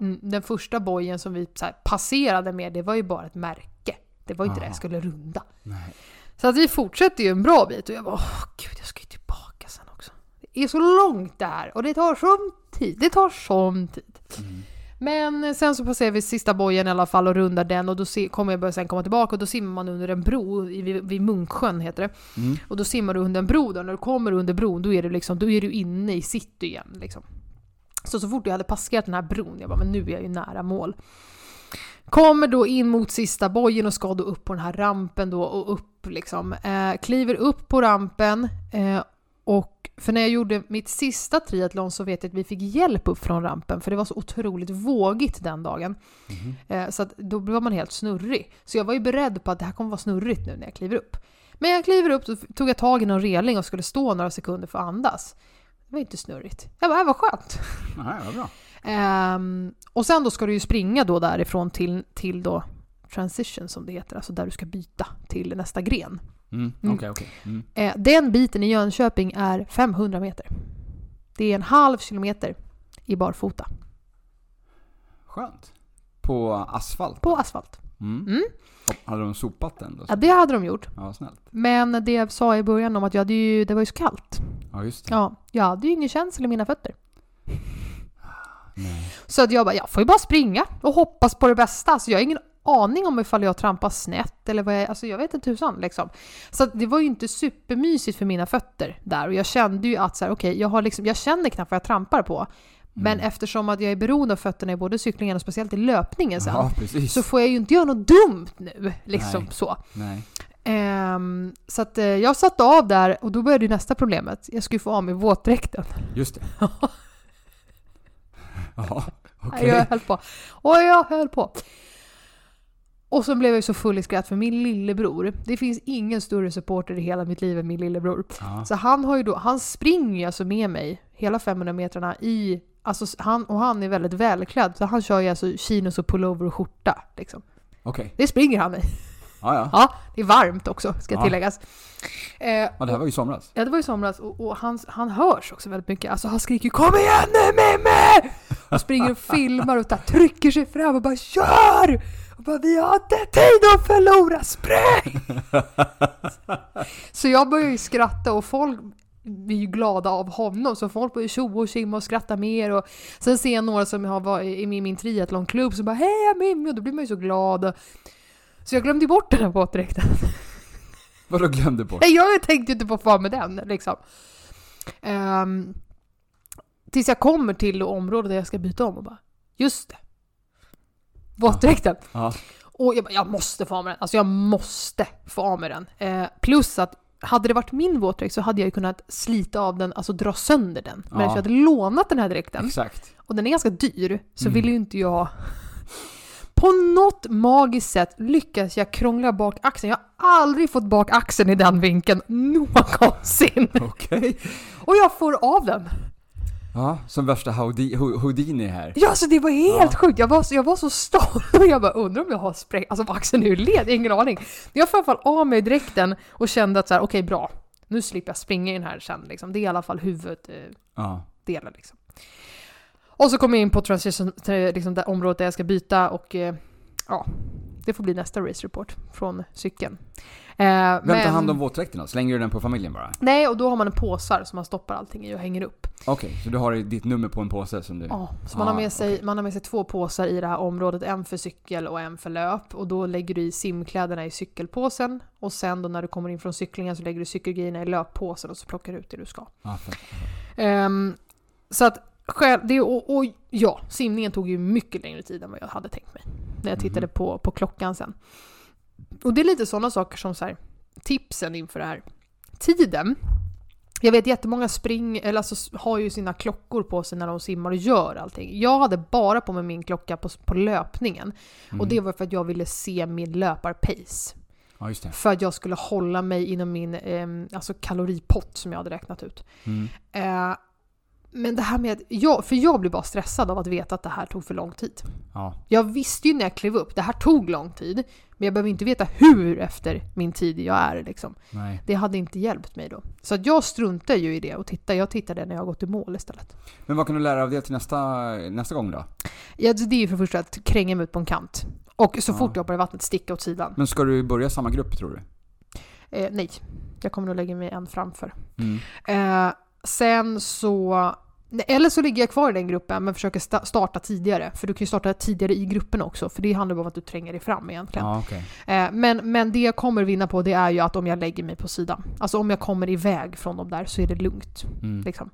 Mm, den första bojen som vi här, passerade med, det var ju bara ett märke. Det var inte det Aha. jag skulle runda. Nej. Så att vi fortsätter ju en bra bit och jag bara åh gud jag ska ju tillbaka sen också. Det är så långt där och det tar sån tid. Det tar sån tid. Mm. Men sen så passerar vi sista bojen i alla fall och rundar den och då kommer jag börja sen komma tillbaka och då simmar man under en bro i- vid, vid Munksjön heter det. Mm. Och då simmar du under en bro då. När du kommer under bron då är du, liksom, då är du inne i city igen. Liksom. Så så fort jag hade passerat den här bron, jag bara men nu är jag ju nära mål. Kommer då in mot sista bojen och ska då upp på den här rampen då och upp liksom. Eh, kliver upp på rampen eh, och för när jag gjorde mitt sista triathlon så vet jag att vi fick hjälp upp från rampen för det var så otroligt vågigt den dagen. Eh, så att då var man helt snurrig. Så jag var ju beredd på att det här kommer vara snurrigt nu när jag kliver upp. Men jag kliver upp så tog jag tag i någon reling och skulle stå några sekunder för att andas. Det var inte snurrigt. Jag bara, "Äh, vad skönt. Nej, vad bra. Ehm, och sen då ska du ju springa då därifrån till, till då transition som det heter, alltså där du ska byta till nästa gren. Mm. Mm. Okej, okej. Mm. Eh, den biten i Jönköping är 500 meter. Det är en halv kilometer i barfota. Skönt. På asfalt? På asfalt. Mm. Mm. Hade de sopat den då? Ja, det hade de gjort. Ja, snällt. Men det jag sa i början om att jag hade ju, det var ju så kallt. Ja, just det. Ja, jag hade ju ingen känsla i mina fötter. Nej. Så att jag bara, jag får ju bara springa och hoppas på det bästa. Så jag har ingen aning om ifall jag trampar snett eller vad jag, alltså jag vet inte tusan liksom. Så det var ju inte supermysigt för mina fötter där och jag kände ju att så här, okej, jag har liksom, jag känner knappt vad jag trampar på. Men Mm. eftersom att jag är beroende av fötterna i både cyklingen och speciellt i löpningen sen, Ja, så får jag ju inte göra något dumt nu. Liksom Nej. så. Nej. Ehm, så att eh, jag satte av där och då började ju nästa problemet. Jag skulle få av mig våtdräkten. Just det. Ja, okej. Jag höll på. Och jag höll på. Och så blev jag ju så full i skratt för min lillebror, det finns ingen större supporter i hela mitt liv än min lillebror. Ja. Så han har ju då, han springer ju alltså med mig hela 500 metrarna i, alltså han, och han är väldigt välklädd så han kör ju alltså chinos och pullover och skjorta liksom. Okej. Det springer han med. Ja, ja. Ja, det är varmt också ska Ja. tilläggas. Eh, Ja, det här var ju i somras. Ja, det var i somras och, och han, han hörs också väldigt mycket. Alltså han skriker 'Kom igen nu Mimmi!' och springer och filmar och där, trycker sig fram och bara KÖR! Bara vi har inte tid att förlora, spring! så jag börjar ju skratta och folk blir ju glada av honom så folk börjar tjoa och simma och skratta mer och sen ser jag några som har varit i min, min triathlonklubb som bara Hej Mimmi! och då blir man ju så glad. Så jag glömde bort den här våtdräkten. Vadå glömde bort? Nej, jag tänkte inte på far med den liksom. Ehm, tills jag kommer till området där jag ska byta om och bara Just det! Våtdräkten. Ja. Och jag bara, jag måste få av mig den. Alltså jag måste få av mig den. Eh, plus att hade det varit min våtdräkt så hade jag ju kunnat slita av den, alltså dra sönder den. Men Ja. eftersom jag hade lånat den här dräkten Exakt. och den är ganska dyr så Mm. ville ju inte jag... På något magiskt sätt lyckas jag krångla bak axeln. Jag har aldrig fått bak axeln i den vinkeln någonsin. Okej. Och jag får av den. Ja, som värsta Houdi- Ho- Houdini här. Ja, alltså det var helt Ja. sjukt. Jag var, så, jag var så stolt och jag bara undrar om jag har sprängt, alltså var axeln ur led, ingen aning. Jag får i alla fall av mig dräkten och kände att så här, okej bra, nu slipper jag springa i den här sen liksom. Det är i alla fall huvuddelen Ja. liksom. Och så kommer jag in på transition, liksom det området där jag ska byta och eh, ja, det får bli nästa race report från cykeln. Eh, Vem tar hand om våtdräkten? Slänger du den på familjen bara? Nej, och då har man en påsar som man stoppar allting i och hänger upp. Okej, så du har ditt nummer på en påse som du... Ja, så man, Ah, har med sig, okej. man har med sig två påsar i det här området, en för cykel och en för löp. Och då lägger du i simkläderna i cykelpåsen och sen då när du kommer in från cyklingen så lägger du cykelgrejerna i löppåsen och så plockar du ut det du ska. Fett. Ehm, så att själv, det, och, och ja, simningen tog ju mycket längre tid än vad jag hade tänkt mig. När jag tittade Mhm. på, på klockan sen. Och det är lite sådana saker som så här, tipsen inför det här. Tiden. Jag vet jättemånga spring, eller alltså har ju sina klockor på sig när de simmar och gör allting. Jag hade bara på mig min klocka på, på löpningen. Mm. Och det var för att jag ville se min löparpace. Ja. För att jag skulle hålla mig inom min ehm, alltså kaloripott som jag hade räknat ut. Mm. Eh, men det här med att, jag, för jag blev bara stressad av att veta att det här tog för lång tid. Ja. Jag visste ju när jag klev upp, det här tog lång tid. Men jag behöver inte veta hur efter min tid jag är liksom. Nej. Det hade inte hjälpt mig då. Så att jag struntar ju i det och tittar, jag tittade när jag gått i mål istället. Men vad kan du lära av det till nästa, nästa gång då? Ja, det är ju för det första att kränga mig ut på en kant. Och så Ja. fort jag hoppar i vattnet sticka åt sidan. Men ska du börja samma grupp tror du? Eh, nej, jag kommer nog lägga mig en framför. Mm. Eh, sen så... Eller så ligger jag kvar i den gruppen men försöker sta- starta tidigare. För du kan ju starta tidigare i gruppen också. För det handlar bara om att du tränger dig fram egentligen. Ja, okej. Eh, men, men det jag kommer vinna på det är ju att om jag lägger mig på sidan. Alltså om jag kommer iväg från dem där så är det lugnt. Mm. Liksom.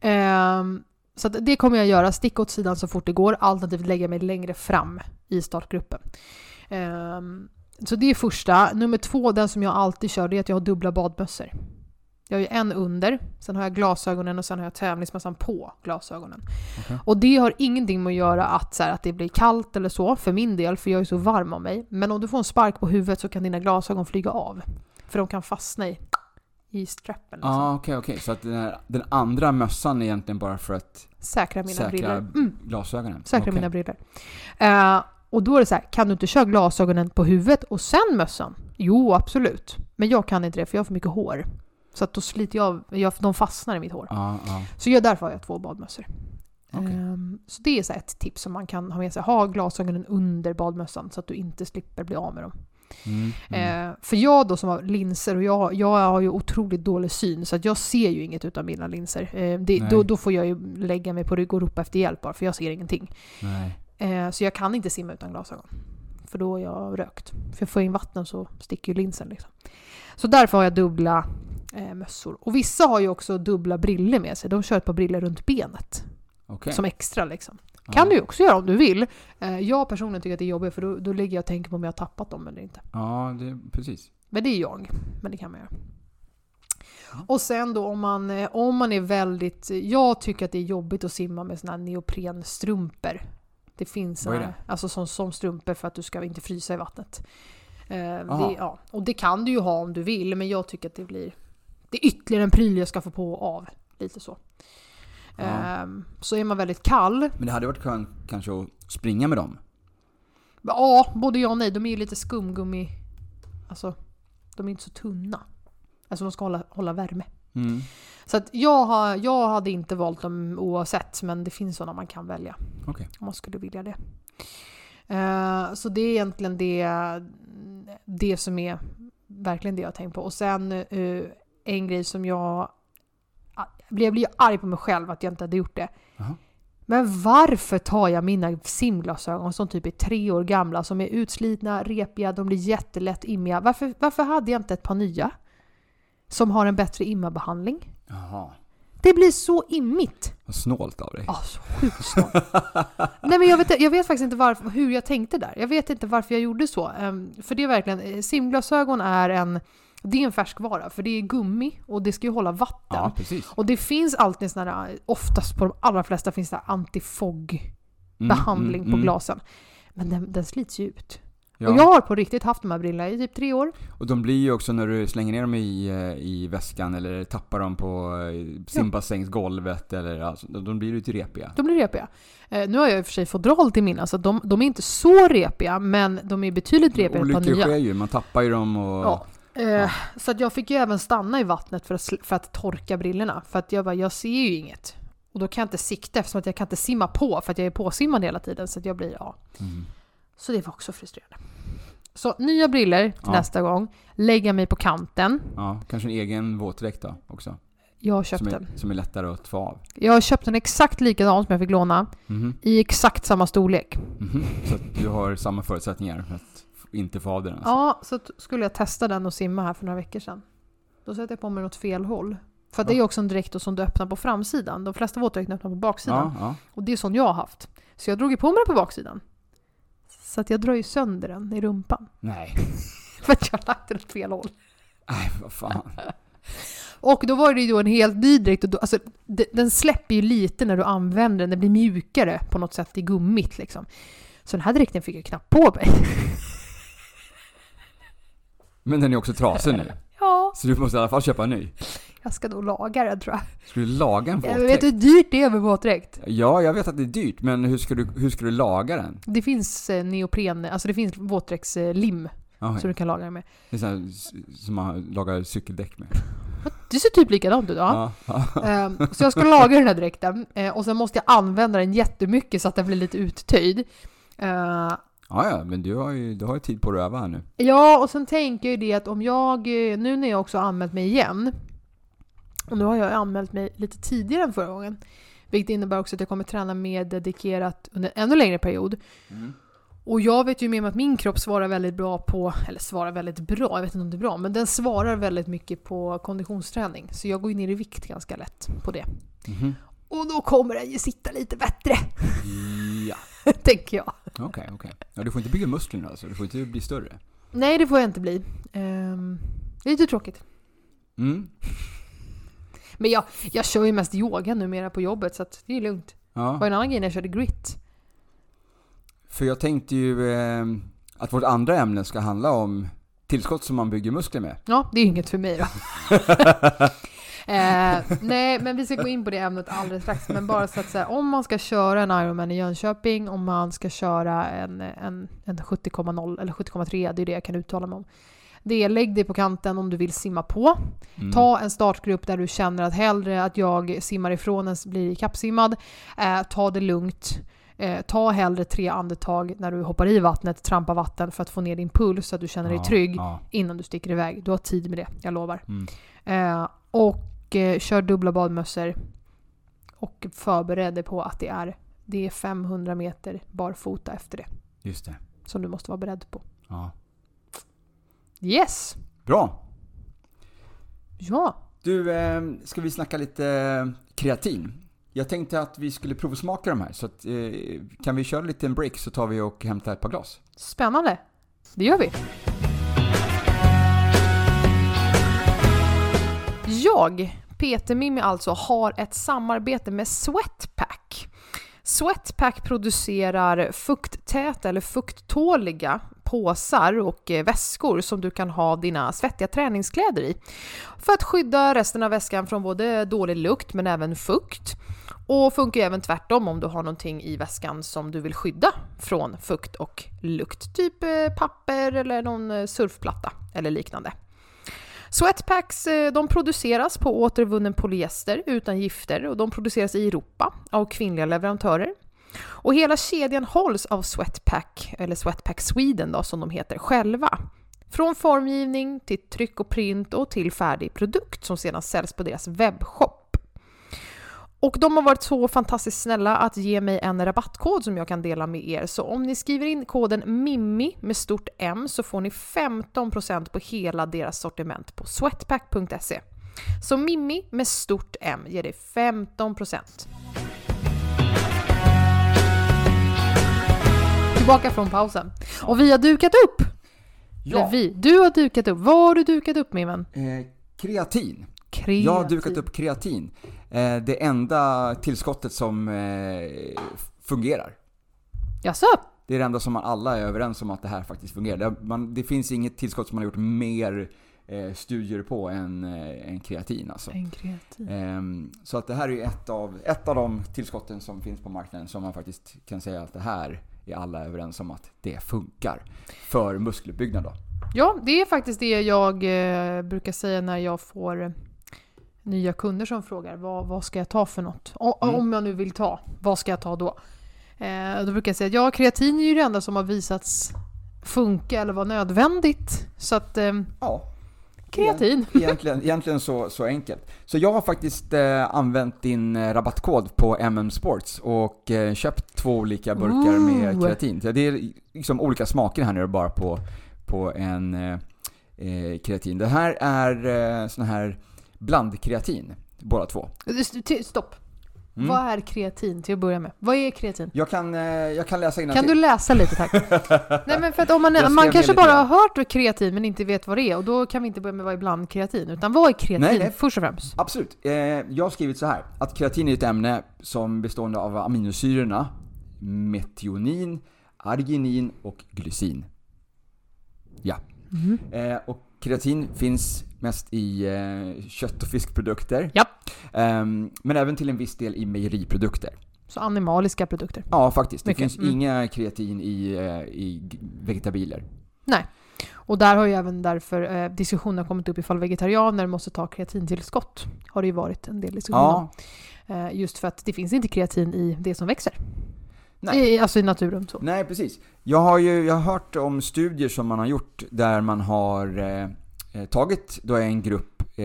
Ehm, så det kommer jag göra. Sticka åt sidan så fort det går. Alternativt lägga mig längre fram i startgruppen. Ehm, så det är första. Nummer två, den som jag alltid kör, det är att jag har dubbla badmössor. Jag har ju en under, sen har jag glasögonen och sen har jag tävlingsmössan på glasögonen. Okej. Och det har ingenting med att göra att, så här, att det blir kallt eller så, för min del, för jag är så varm av mig. Men om du får en spark på huvudet så kan dina glasögon flyga av. För de kan fastna i, i strappen. Liksom. Ja, okej, okej. Så att den, här, den andra mössan är egentligen bara för att Säkra mina säkra briller. Mm. glasögonen? Säkra mina briller. Eh, och då är det så här, kan du inte köra glasögonen på huvudet och sen mössan? Jo, absolut. Men jag kan inte det för jag har för mycket hår. Så att då sliter jag av, jag, de fastnar i mitt hår. Ja, ja. Så jag, därför har jag två badmössor. Okej. Ehm, så det är så ett tips som man kan ha med sig. Ha glasögonen under badmössan så att du inte slipper bli av med dem. Mm, mm. Eh, för jag då som har linser och jag, jag har ju otroligt dålig syn så att jag ser ju inget utan mina linser. Eh, det, då, då får jag ju lägga mig på rygg och ropa efter hjälp bara för jag ser ingenting. Eh, så jag kan inte simma utan glasögon. För då är jag rökt. För jag får in vatten så sticker ju linsen liksom. Så därför har jag dubbla eh, mössor. Och vissa har ju också dubbla briller med sig. De kör ett par briller runt benet. Okej. Som extra liksom. Ja. Kan du också göra om du vill. Eh, jag personligen tycker att det är jobbigt för då, då ligger jag och tänker på om jag har tappat dem eller inte. Ja, det, precis. Men det är jag. Men det kan man göra. Ja. Och sen då om man, eh, om man är väldigt... Jag tycker att det är jobbigt att simma med såna här neoprenstrumpor. Det finns Vad är här, alltså som, som strumpor för att du ska inte frysa i vattnet. Eh, det, ja. Och det kan du ju ha om du vill, men jag tycker att det blir... Det är ytterligare en pryl jag ska få på och av. Lite så. Ja. Ehm, så är man väldigt kall, Men det hade varit skönt kanske att springa med dem. Ja, både ja och nej. De är ju lite skumgummi... Alltså, de är inte så tunna. Alltså de ska hålla, hålla värme. Mm. Så att jag, har, jag hade inte valt dem oavsett, men det finns sådana man kan välja. Okej. Om man skulle vilja det. Eh, så det är egentligen det, det som är verkligen det jag har tänkt på. Och sen eh, en grej som jag... Jag blir ju arg på mig själv att jag inte hade gjort det. Jaha. Men varför tar jag mina simglasögon som typ är tre år gamla, som är utslitna, repiga, de blir jättelätt immiga. Varför, varför hade jag inte ett par nya? Som har en bättre immabehandling? Jaha. Det blir så immigt! Vad snålt av dig. Ja, så sjukt snålt. Nej men jag vet, jag vet faktiskt inte varför, hur jag tänkte där. Jag vet inte varför jag gjorde så. Ehm, för det är verkligen, eh, simglasögon är en, det är en färskvara. För det är gummi och det ska ju hålla vatten. Ja, precis. Och det finns alltid sådana där, oftast på de allra flesta finns det antifog Mm, behandling mm, på mm. glasen. Men den, den slits ju ut. Ja. Och jag har på riktigt haft de här brillorna i typ tre år. Och de blir ju också när du slänger ner dem i, eh, i väskan eller tappar dem på eh, simbassängsgolvet eller alltså, de blir ju till repiga. De blir repiga. Eh, nu har jag i och för sig fodral till mina, så de, de är inte så repiga, men de är betydligt repigare än ett par Olyckor nya. sker ju, man tappar ju dem och... Ja. Eh, Så att jag fick ju även stanna i vattnet för att, för att torka brillorna. För att jag bara, jag ser ju inget. Och då kan jag inte sikta eftersom att jag kan inte simma på för att jag är påsimmad hela tiden. Så att jag blir, ja. Mm. Så det var också frustrerande. Så nya brillor till Ja. nästa gång. Lägga mig på kanten. ja, kanske en egen våtdräkt då också. Jag har köpt Som är, den. som är lättare att få av. Jag har köpt en exakt likadan som jag fick låna. Mhm. I exakt samma storlek. Mhm. Så att du har samma förutsättningar för att inte få av den alltså. Ja, så skulle jag testa den och simma här för några veckor sedan. Då sätter jag på mig något fel håll. För det är också en dräkt som du öppnar på framsidan. De flesta våtdräkterna öppnar på baksidan. ja, ja. Och det är sån jag har haft. Så jag drog ju på mig den på baksidan. Så att jag drar ju sönder den i rumpan. Nej. För att jag har lagt den åt fel håll. Nej, vad fan. Och då var det ju då en helt ny dräkt. Och då, alltså, de- den släpper ju lite när du använder den. Den blir mjukare på något sätt i gummit liksom. Så den här dräkten fick jag knappt på mig. Men den är också trasig nu. Ja, Så du måste i alla fall köpa en ny. jag ska nog laga den tror jag. Ska du laga en Jag vet våtdräkt? hur dyrt det är med våtdräkt. Ja, jag vet att det är dyrt, men hur ska du, hur ska du laga den? Det finns eh, neopren, alltså det finns våtdräktslim Aha, som du kan laga den med. det är så här, som man lagar cykeldäck med. Det ser typ likadant ut, ja. Ehm, så jag ska laga den här dräkten eh, och sen måste jag använda den jättemycket så att den blir lite uttöjd. Ja, ja, men du har ju, du har ju tid på att öva här nu. ja, och sen tänker jag ju det att om jag, eh, nu när jag också anmält mig igen, och nu har jag anmält mig lite tidigare än förra gången, vilket innebär också att jag kommer träna mer dedikerat under en ännu längre period. Och jag vet ju med mig att min kropp svarar väldigt bra på, eller svarar väldigt bra, jag vet inte om det är bra, men den svarar väldigt mycket på konditionsträning. Så jag går ju ner i vikt ganska lätt på det. Mhm. Och då kommer den ju sitta lite bättre, Ja, tänker jag. okej, okej. Ja, du får inte bygga muskler nu alltså, du får inte bli större. Nej, det får jag inte bli. Ehm, det är lite tråkigt. Mm. Men jag, jag kör ju mest yoga numera på jobbet, så att det är lugnt. Det var Ja, en annan grej när jag körde grit. för jag tänkte ju eh, att vårt andra ämne ska handla om tillskott som man bygger muskler med. Ja, det är inget för mig då. eh, nej, men vi ska gå in på det ämnet alldeles strax. Men bara så att säga, om man ska köra en Ironman i Jönköping, om man ska köra en, en, en 70,0 eller 70,3, det är det jag kan uttala mig om. Det är lägg dig på kanten om du vill simma på. Mm. Ta en startgrupp där du känner att hellre att jag simmar ifrån än blir kappsimmad. Eh, ta det lugnt. Eh, ta hellre tre andetag när du hoppar i vattnet, trampar vatten för att få ner din puls så att du känner dig Ja, trygg Ja. innan du sticker iväg. Du har tid med det, jag lovar. Mm. Eh, och eh, kör dubbla badmössor. Och förbered dig på att det är, det är 500 meter barfota efter det. Just det. Som du måste vara beredd på. Ja. Yes! Bra! Ja! Du, eh, ska vi snacka lite eh, kreatin? Jag tänkte att vi skulle provsmaka de här, så att, eh, kan vi köra lite en break så tar vi och hämtar ett par glas. Spännande! Det gör vi. Jag, Peter Mimmi alltså, har ett samarbete med Sweatpack. Sweatpack producerar fukttäta eller fukttåliga påsar och eh, väskor som du kan ha dina svettiga träningskläder i. För att skydda resten av väskan från både dålig lukt men även fukt. Och funkar ju även tvärtom om du har någonting i väskan som du vill skydda från fukt och lukt. Typ eh, papper eller någon eh, surfplatta eller liknande. Sweatpacks eh, de produceras på återvunnen polyester utan gifter och de produceras i Europa av kvinnliga leverantörer. Och hela kedjan hålls av Sweatpack, eller Sweatpack Sweden då, som de heter, själva. Från formgivning till tryck och print och till färdig produkt som sedan säljs på deras webbshop. Och de har varit så fantastiskt snälla att ge mig en rabattkod som jag kan dela med er. Så om ni skriver in koden MIMMI med stort M så får ni 15% på hela deras sortiment på sweatpack.se. Så Mimmi med stort M ger dig 15%. Tillbaka från pausen. Och vi har dukat upp! Eller Ja, vi. Du har dukat upp. Vad har du dukat upp med vän? eh, kreatin. Kreativ. Jag har dukat upp kreatin. Eh, det enda tillskottet som eh, fungerar. Jaså? Det är det enda som man alla är överens om att det här faktiskt fungerar. Det, finns inget tillskott som man har gjort mer eh, studier på än, än kreatin alltså. En kreativ. Ehm, så att det här är ett av, ett av de tillskotten som finns på marknaden som man faktiskt kan säga att det här är alla överens om att det funkar. För muskeluppbyggnad då. Ja, det är faktiskt det jag brukar säga när jag får nya kunder som frågar vad, vad ska jag ta för något? O- Mm. Om jag nu vill ta, vad ska jag ta då? Eh, då brukar jag säga att ja, kreatin är ju det enda som har visats funka eller vara nödvändigt. Så att eh, Ja, kreatin. egentligen, egentligen så, så enkelt. Så jag har faktiskt eh, använt din eh, rabattkod på MM Sports och eh, köpt två olika burkar med Ooh. kreatin. Så det är liksom olika smaker här nu bara på, på en eh, eh, kreatin. Det här är eh, sån här blandkreatin, båda två. St- Stopp. Mm. Vad är kreatin till att börja med? Vad är kreatin? Jag kan, eh, jag kan läsa Kan innantill. du läsa lite tack? Nej men för att om man, man kanske bara har hört kreatin men inte vet vad det är och då kan vi inte börja med vad är bland kreatin utan vad är kreatin Nej, nej. först och främst? Absolut. Eh, jag har skrivit så här att kreatin är ett ämne som bestående av aminosyrorna metionin, arginin och glycin. Ja. Eh, och kreatin finns mest i eh, kött och fiskprodukter. Ja. Ehm, men även till en viss del i mejeriprodukter. Så animaliska produkter. Ja, faktiskt. Det Mycket. finns Mm. inga kreatin i, eh, i vegetabilier. Och där har ju även därför eh, diskussioner kommit upp ifall vegetarianer måste ta kreatintillskott. Har det ju varit en del diskussioner om. Ja, Eh, just för att det finns inte kreatin i det som växer. Nej. I, alltså i naturen så. Nej, precis. Jag har ju jag har hört om studier som man har gjort där man har eh, tagit då en grupp, eh,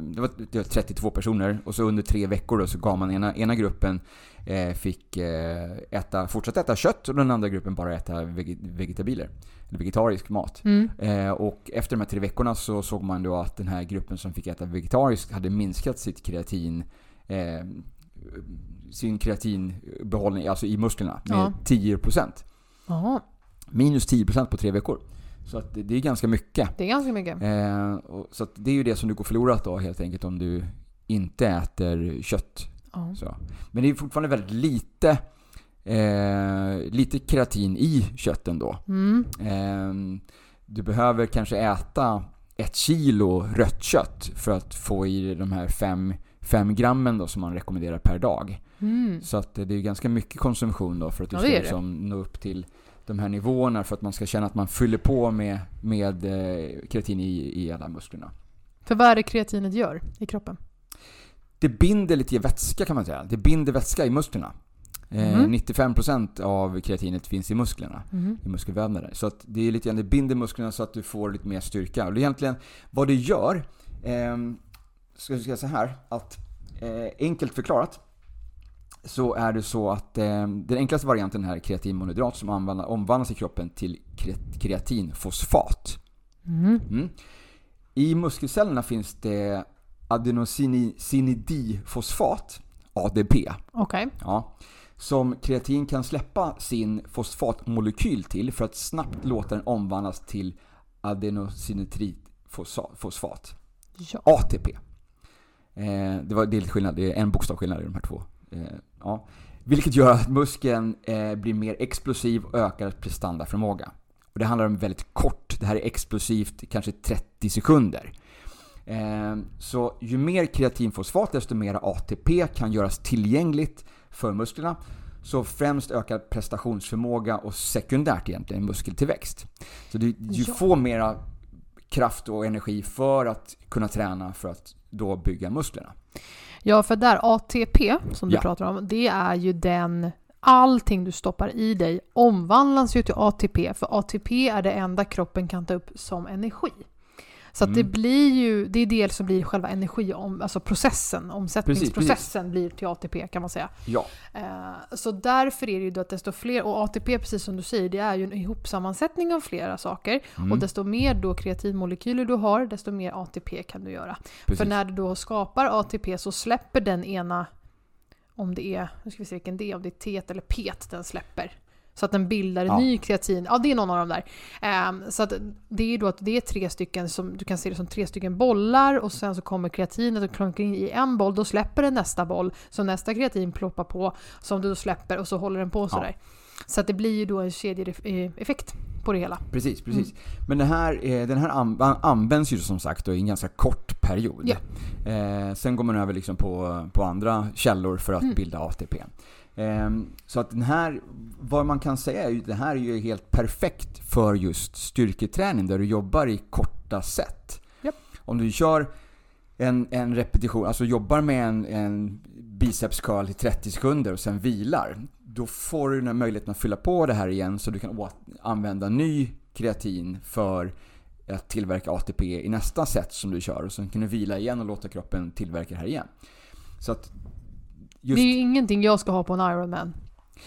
det, var, det var 32 personer, och så under tre veckor då så gav man ena, ena gruppen eh, fick eh, äta, fortsätta äta kött och den andra gruppen bara äta vege, vegetabilier. Eller vegetarisk mat. Mm. Eh, och efter de här tre veckorna så såg man då att den här gruppen som fick äta vegetariskt hade minskat sitt kreatin eh, sin kreatinbehållning, alltså i musklerna, med Ja. 10%. Jaha, Minus 10% på tre veckor. Så att det, det är ganska mycket. det är ganska mycket. Eh, och, så att det är ju det som du går förlorat då helt enkelt om du inte äter kött. Ja. Så. Men det är fortfarande väldigt lite, eh, lite kreatin i kötten då. Mm. Ehm, du behöver kanske äta ett kilo rött kött för att få i dig de här fem, fem grammen då som man rekommenderar per dag. Mm. Så att det är ganska mycket konsumtion då för att du Ja, ska liksom nå upp till de här nivåerna för att man ska känna att man fyller på med, med eh, kreatin i, i alla musklerna. För vad är det kreatinet gör i kroppen? Det binder lite vätska kan man säga. Det binder vätska i musklerna. Eh, Mhm. 95% av kreatinet finns i musklerna. Mhm. i muskelvävnader. Så att det är lite grann, det binder musklerna så att du får lite mer styrka. Och det är egentligen vad det gör, eh, ska jag säga så här, att eh, enkelt förklarat så är det så att eh, den enklaste varianten här är kreatinmonhydrat som omvandlas i kroppen till kre- kreatinfosfat. Mhm. Mm. I muskelcellerna finns det adenosinidifosfat, ADP, Okej. Ja. Som kreatin kan släppa sin fosfatmolekyl till för att snabbt låta den omvandlas till adenosinitrifosfat. Ja. ATP. Eh, det, var, det är lite skillnad, det är en bokstavsskillnad i de här två. Eh, ja. Vilket gör att muskeln eh, blir mer explosiv och ökar prestandaförmåga. Och det handlar om väldigt kort, det här är explosivt, kanske 30 sekunder. Eh, så ju mer kreatinfosfat desto mer ATP kan göras tillgängligt för musklerna. Så främst ökar prestationsförmåga och sekundärt egentligen muskeltillväxt. Så du, ju Ja. får mera kraft och energi för att kunna träna för att då bygga musklerna. Ja, för där ATP som du Ja. pratar om, det är ju den Allting du stoppar i dig omvandlas ju till ATP, för ATP är det enda kroppen kan ta upp som energi. Så att det Mm. blir ju, det är det som blir själva energi, om, alltså processen, omsättningsprocessen blir till ATP kan man säga. Ja, Eh, Så därför är det ju att desto fler, och ATP precis som du säger, det är ju en ihopsammansättning av flera saker. mm, Och desto mer då kreatinmolekyler du har, desto mer ATP kan du göra. precis. För när du då skapar ATP så släpper den ena, om det är, nu ska vi se vilken det är, om det är TET eller PET den släpper. Så att den bildar en Ja. ny kreatin. Ja, det är någon av dem där. Ehm, så att det är ju då att det är tre stycken, som, du kan se det som tre stycken bollar och sen så kommer kreatinet och klunkar in i en boll. Då släpper den nästa boll. Så nästa kreatin ploppar på som du då släpper och så håller den på sådär. Så att det blir ju då en kedjeeffekt på det hela. Precis, precis. Mm. Men den här, eh, den här an- används ju som sagt då i en ganska kort period. Ja. Eh, sen går man över liksom på, på andra källor för att Mm. bilda ATP. Eh, så att den här, vad man kan säga är ju det här är ju helt perfekt för just styrketräning där du jobbar i korta set. Japp. Om du kör en, en repetition, alltså jobbar med en, en biceps curl i 30 sekunder och sen vilar. Då får du den möjligheten att fylla på det här igen så du kan använda ny kreatin för att tillverka ATP i nästa set som du kör. Och sen kan du vila igen och låta kroppen tillverka det här igen. Så att just... Det är ju ingenting jag ska ha på en Ironman.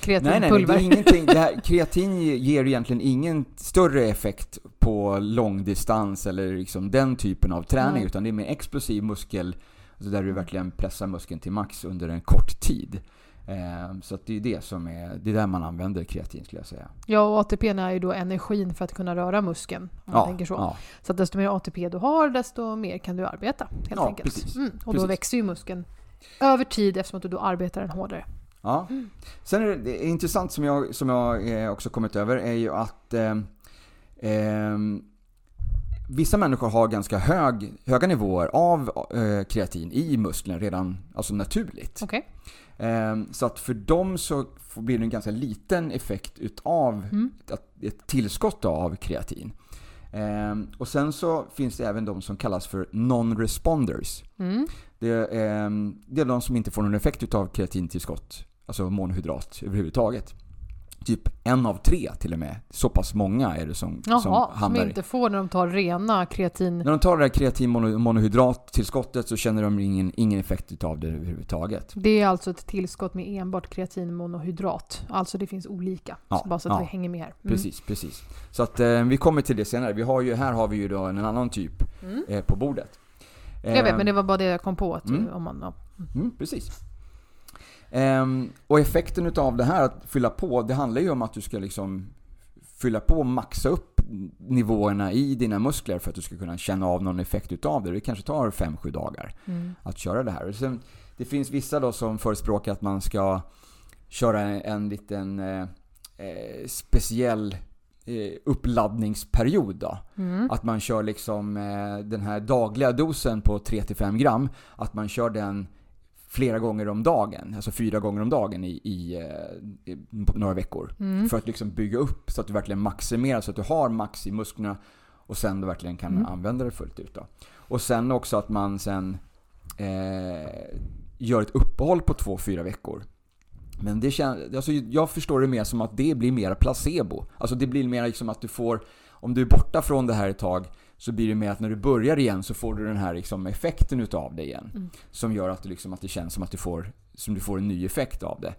Nej, nej, nej, det Kreatinpulver. är ingenting. Det här, kreatin ger egentligen ingen större effekt på långdistans eller liksom den typen av träning. Nej. Utan det är mer explosiv muskel, alltså där du verkligen pressar muskeln till max under en kort tid. Eh, så det är det som är, det är där man använder kreatin skulle jag säga. Ja, och ATP är ju då energin för att kunna röra muskeln. Om man tänker så. ja, Så desto mer ATP du har, desto mer kan du arbeta. Helt Ja, enkelt. precis. Mm, och då Precis. växer ju muskeln över tid eftersom att du då arbetar den hårdare. ja. Sen är det, det är intressant som jag, som jag eh, också kommit över är ju att eh, ehm, Vissa människor har ganska hög, höga nivåer av eh, kreatin i musklerna redan alltså naturligt. Okej? Ehm, Så att för dem så får- blir det en ganska liten effekt utav Mm. ett, ett tillskott av kreatin. Ehm, Och sen så finns det även de som kallas för non-responders. Mm. Det är, ehm, det är de som inte får någon effekt utav kreatintillskott, alltså monohydrat överhuvudtaget. Typ en av tre till och med. Så pass många är det som, Jaha, som som, hamnar i. inte får när de tar rena kreatin... När de tar det här kreatin mono- monohydrattillskottet så känner de ingen, ingen effekt utav det överhuvudtaget. Det är alltså ett tillskott med enbart kreatinmonohydrat. Alltså det finns olika. Ja, så bara så att ja. vi hänger med här. Mm. Precis, precis. Så att eh, vi kommer till det senare. Vi har ju, här har vi ju då en annan typ Mm. eh, på bordet. Jag vet, Ehm, men det var bara det jag kom på. Att Mm. om man, ja. Mm, precis. Ehm, och effekten utav det här att fylla på, det handlar ju om att du ska liksom fylla på och maxa upp nivåerna i dina muskler för att du ska kunna känna av någon effekt utav det. Det kanske tar 5-7 dagar Mm. att köra det här. Sen, det finns vissa då som förespråkar att man ska köra en, en liten eh, eh, speciell eh, uppladdningsperiod då. Mm. Att man kör liksom eh, den här dagliga dosen på 3-5 gram. Att man kör den flera gånger om dagen. Alltså fyra gånger om dagen i, i, eh, i några veckor. Mm. För att liksom bygga upp så att du verkligen maximerar så att du har max i musklerna. Och sen du verkligen kan Mm. använda det fullt ut. Då. Och sen också att man sen eh, gör ett uppehåll på 2-4 veckor. Men det känns, alltså jag förstår det mer som att det blir mer placebo. Alltså det blir mer liksom att du får, om du är borta från det här ett tag, så blir det mer att när du börjar igen så får du den här liksom effekten utav det igen. Mm. Som gör att, du liksom, att det känns som att du får, som du får en ny effekt av det.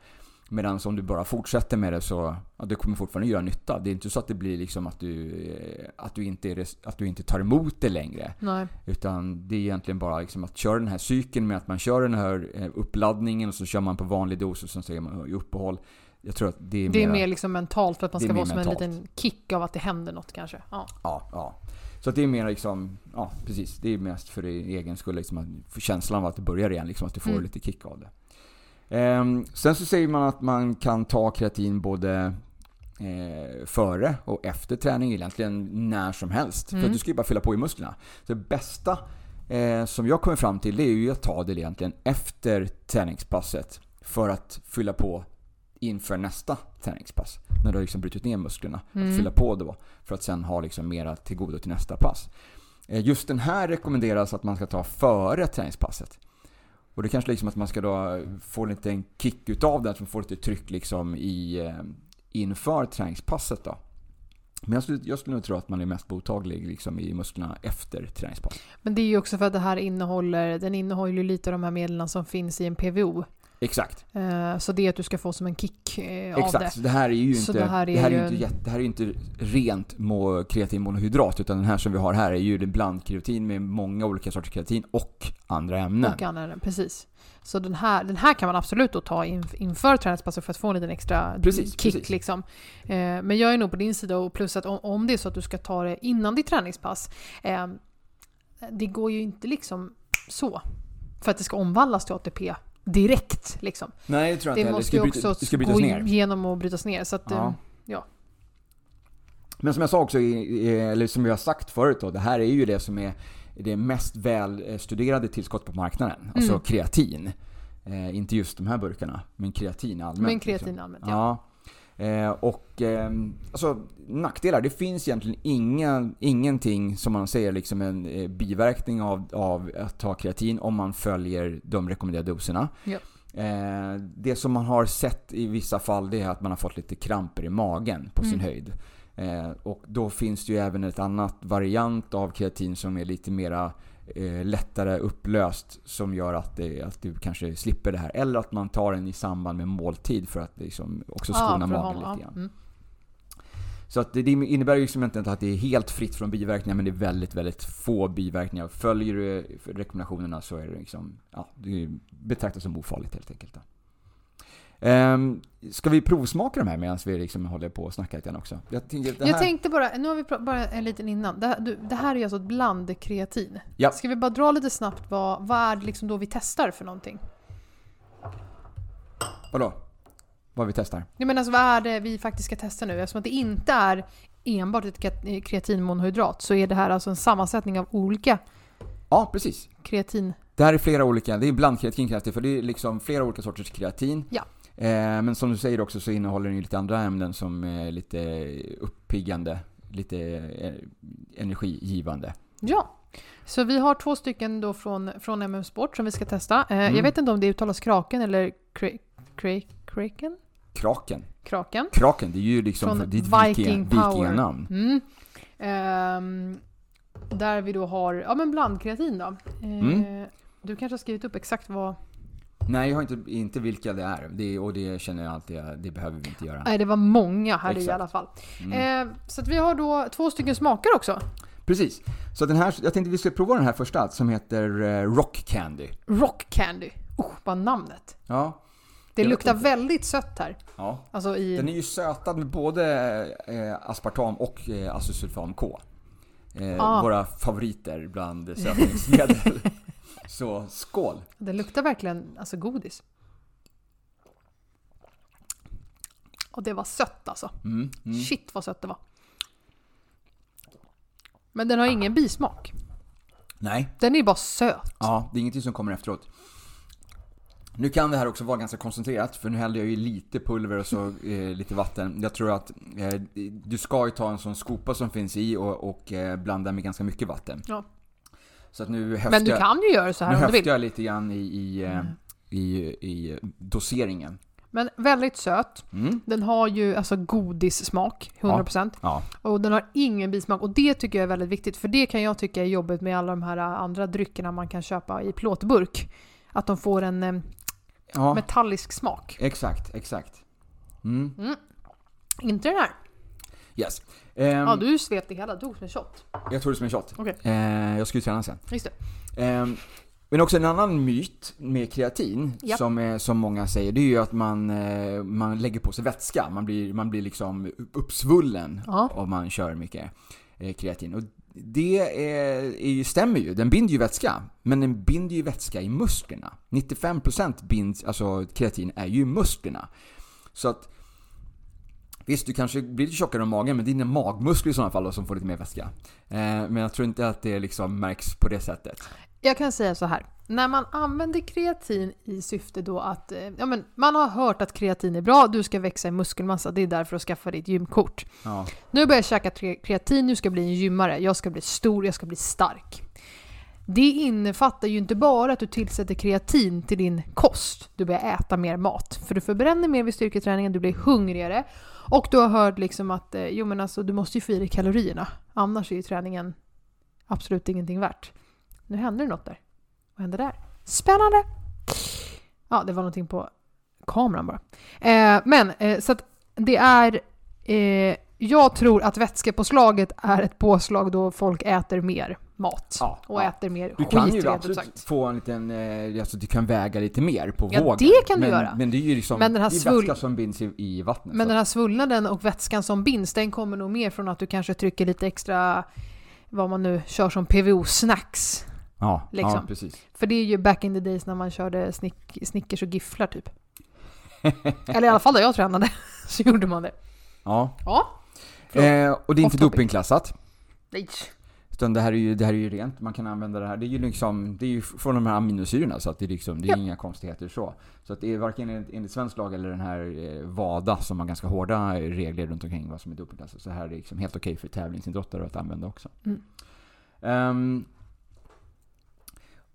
Medan om du bara fortsätter med det så, ja, det kommer fortfarande göra nytta. Det är inte så att det blir liksom att du, eh, att du, inte, är, att du inte tar emot det längre. Nej. Utan det är egentligen bara liksom att köra den här cykeln med att man kör den här eh, uppladdningen och så kör man på vanlig dos och sen så är man i uppehåll. Jag tror att det är, Det är mera- mer liksom mentalt för att man ska mer vara som en mentalt. liten kick av att det händer något kanske. Ja. Ja, ja. Så det är mer liksom, ja precis. Det är mest för din egen skull, liksom, känslan av att det börjar igen, liksom, att du får Mm. lite kick av det. Ehm, sen så säger man att man kan ta kreatin både eh, före och efter träning, egentligen när som helst. För Mm. att du ska ju bara fylla på i musklerna. Så det bästa eh, som jag kommer fram till det är ju att ta det egentligen efter träningspasset. För att fylla på inför nästa träningspass. När du har liksom brutit ner musklerna. Mm. Att fylla på då. För att sen ha liksom mera till godo till nästa pass. Eh, Just den här rekommenderas att man ska ta före träningspasset. Och det kanske liksom att man ska då få en liten kick utav det, att man får lite tryck liksom i, eh, inför träningspasset då. Men jag skulle, jag skulle nog tro att man är mest mottaglig liksom i musklerna efter träningspass. Men det är ju också för att det här innehåller, den innehåller ju lite av de här medlen som finns i en PVO. Exakt. Eh, Så det är att du ska få som en kick eh, av det. Exakt. Så det här är ju Så inte, det här är det här är ju inte, jätte, det här är ju inte rent mo, kreatinmonohydrat utan den här som vi har här är ju en blandkreatin med många olika sorters kreatin och andra ämnen. Och andra, precis. Så den här, den här kan man absolut då ta in, inför träningspasset för att få en liten extra Precis, kick. precis. Liksom. Eh, men jag är nog på din sida och plus att om, om det är så att du ska ta det innan ditt träningspass. Eh, det går ju inte liksom så. För att det ska omvandlas till ATP direkt. Liksom. Nej, det tror jag Det inte heller. måste ju ska, bryta, också det ska brytas gå ner. igenom och brytas ner. Så att, Ja. eh, ja. Men som jag sa också, eller som vi har sagt förut då, det här är ju det som är det mest välstuderade tillskott på marknaden. Alltså Mm. kreatin. Eh, inte just de här burkarna, men kreatin allmänt. Men kreatin liksom. allmänt, ja. Ja. Eh, och eh, alltså, nackdelar, det finns egentligen ingen, ingenting som man säger liksom en eh, biverkning av, av att ta kreatin om man följer de rekommenderade doserna. Ja. Eh, det som man har sett i vissa fall det är att man har fått lite kramper i magen på sin Mm. höjd. Eh, och då finns det ju även ett annat variant av kreatin som är lite mera eh, lättare upplöst som gör att, det, att du kanske slipper det här. Eller att man tar den i samband med måltid för att liksom också skona att magen lite ja. grann. Mm. Så att det, det innebär ju liksom inte att det är helt fritt från biverkningar men det är väldigt, väldigt få biverkningar. Följer du rekommendationerna så är det liksom, ja, det betraktas som ofarligt helt enkelt. Då. Ehm, ska vi provsmaka de här medan vi liksom håller på och snackar lite grann också? Jag, tänkte, det här, Jag tänkte bara, nu har vi bara en liten innan. Det här, du, det här är ju alltså ett blandkreatin. Ja. Ska vi bara dra lite snabbt vad, vad är det liksom då vi testar för någonting? Vadå? Vad vi testar? Jag menar alltså vad är det vi faktiskt ska testa nu? Eftersom att det inte är enbart ett kre- kreatinmonohydrat så är det här alltså en sammansättning av olika Ja, precis. kreatin... Det här är flera olika, det är blandkreatin kallas det för det är liksom flera olika sorters kreatin. Ja. Eh, men som du säger också så innehåller den ju lite andra ämnen som är lite uppiggande, lite eh, energigivande. Ja. Så vi har två stycken då från, från MM Sport som vi ska testa. Eh, Mm. Jag vet inte om det uttalas kraken eller kra- kra- kraken? Kraken. Kraken. Kraken, det är ju liksom Från det är ett Viking vikinganamn. Mm. Ehm, där vi då har, ja men blandkreatin då. Mm. Du kanske har skrivit upp exakt vad... Nej, jag har inte, inte vilka det är. Det, och det känner jag alltid, det behöver vi inte göra. Nej det var många här i Exakt. alla fall. Mm. Eh, så att vi har då två stycken smaker också. Precis. Så den här, jag tänkte vi skulle prova den här första som heter eh, Rock Candy. Rock Candy. Oh, vad namnet. Ja. Det luktar inte. väldigt sött här. ja. Alltså i... Den är ju sötad med både eh, aspartam och eh, azosulfam K. Eh, Ah. Våra favoriter bland sötningsmedel. Så skål! Det luktar verkligen alltså godis. Och det var sött alltså. Mm, mm. Shit vad sött det var. Men den har ingen bismak. Nej, Den är bara söt. ja, det är ingenting som kommer efteråt. Nu kan det här också vara ganska koncentrerat, för nu hällde jag ju lite pulver och så eh, lite vatten. Jag tror att eh, du ska ju ta en sån skopa som finns i och, och eh, blanda med ganska mycket vatten. Ja. Så att nu höftar Men du jag- kan ju göra så här Nu om du vill. jag lite grann i, i, eh, Mm. i, i doseringen. Men väldigt söt. Mm. Den har ju alltså godissmak, 100%. Ja. Och den har ingen bismak. Och det tycker jag är väldigt viktigt. För det kan jag tycka är jobbigt med alla de här andra dryckerna man kan köpa i plåtburk. Att de får en eh, ja, metallisk smak. exakt, exakt. Mm. Inte den här. Yes. Ehm, Ja, du svepte hela. Du som en shot. Jag tror det som en shot. Okej. Eh, jag ska ju träna sen. Just det. Ehm, men också en annan myt med kreatin, Ja. som, som många säger, det är ju att man, eh, man lägger på sig vätska. Man blir, man blir liksom uppsvullen Ja. om man kör mycket eh, kreatin. Och det är, är ju, stämmer ju, den binder ju vätska. Men den binder ju vätska i musklerna. 95% binds, alltså kreatin är ju i musklerna. Så att Visst, du kanske blir lite tjockare om magen, men det är dina magmuskler i sådana fall då, som får lite mer vätska. Eh, men jag tror inte att det liksom märks på det sättet. Jag kan säga så här. När man använder kreatin i syfte då att, eh, ja men man har hört att kreatin är bra, du ska växa i muskelmassa, det är därför att skaffa ditt gymkort. Ja. Nu börjar jag käka kreatin, nu ska jag bli en gymmare, jag ska bli stor, jag ska bli stark. Det innefattar ju inte bara att du tillsätter kreatin till din kost, du börjar äta mer mat. För du förbränner mer vid styrketräningen, du blir hungrigare. Och du har hört liksom att, eh, jo men alltså du måste ju få i dig kalorierna. Annars är ju träningen absolut ingenting värt. Nu händer det något där. Vad hände där? Spännande! Ja, det var någonting på kameran bara. Eh, men, eh, så att det är... Eh, jag tror att vätskepåslaget är ett påslag då folk äter mer mat. Ja, och ja. äter mer Du kan skit, ju rent ut absolut sagt. få en liten, eh, alltså du kan väga lite mer på Ja, vågen. det kan du men, göra. Men det är ju liksom, Men den här svull- vätska som binds i, i vattnet. Men så. den här svullnaden och vätskan som binds, den kommer nog mer från att du kanske trycker lite extra, vad man nu kör som PVO-snacks. ja, liksom. ja, precis. För det är ju back in the days när man körde snick, Snickers och gifflar typ. Eller i alla fall när jag tränade, så gjorde man det. Ja. Ja. Eh, och det är inte dopingklassat. Nej. Utan det här, är ju, det här är ju rent, man kan använda det här. Det är ju liksom, det är ju från de här aminosyrorna så att det är liksom, det är Ja. inga konstigheter så. Så att det är varken enligt, enligt svensk lag eller den här eh, WADA som har ganska hårda regler runt omkring vad som är dopingklassat. Så här är det liksom helt okej för tävlingsidrottare att använda också. Mm. Ehm,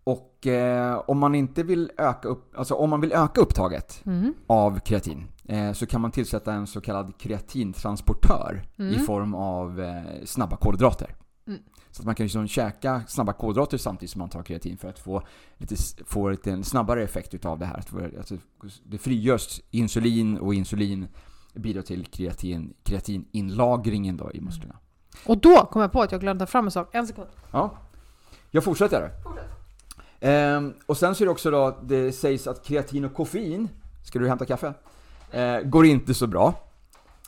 och eh, om man inte vill öka upp, alltså om man vill öka upptaget Mm. av kreatin eh, så kan man tillsätta en så kallad kreatintransportör Mm. i form av eh, snabba kolhydrater. Mm. Så att man kan liksom käka snabba kolhydrater samtidigt som man tar kreatin för att få lite, få lite en snabbare effekt utav det här. Alltså, det frigörs insulin och insulin bidrar till kreatin, kreatininlagringen då i musklerna. Och då kom jag på att jag glömde ta fram en sak. En sekund. Ja. Jag fortsätter. Ehm, och sen så är det också då, det sägs att kreatin och koffein, ska du hämta kaffe? Eh, går inte så bra.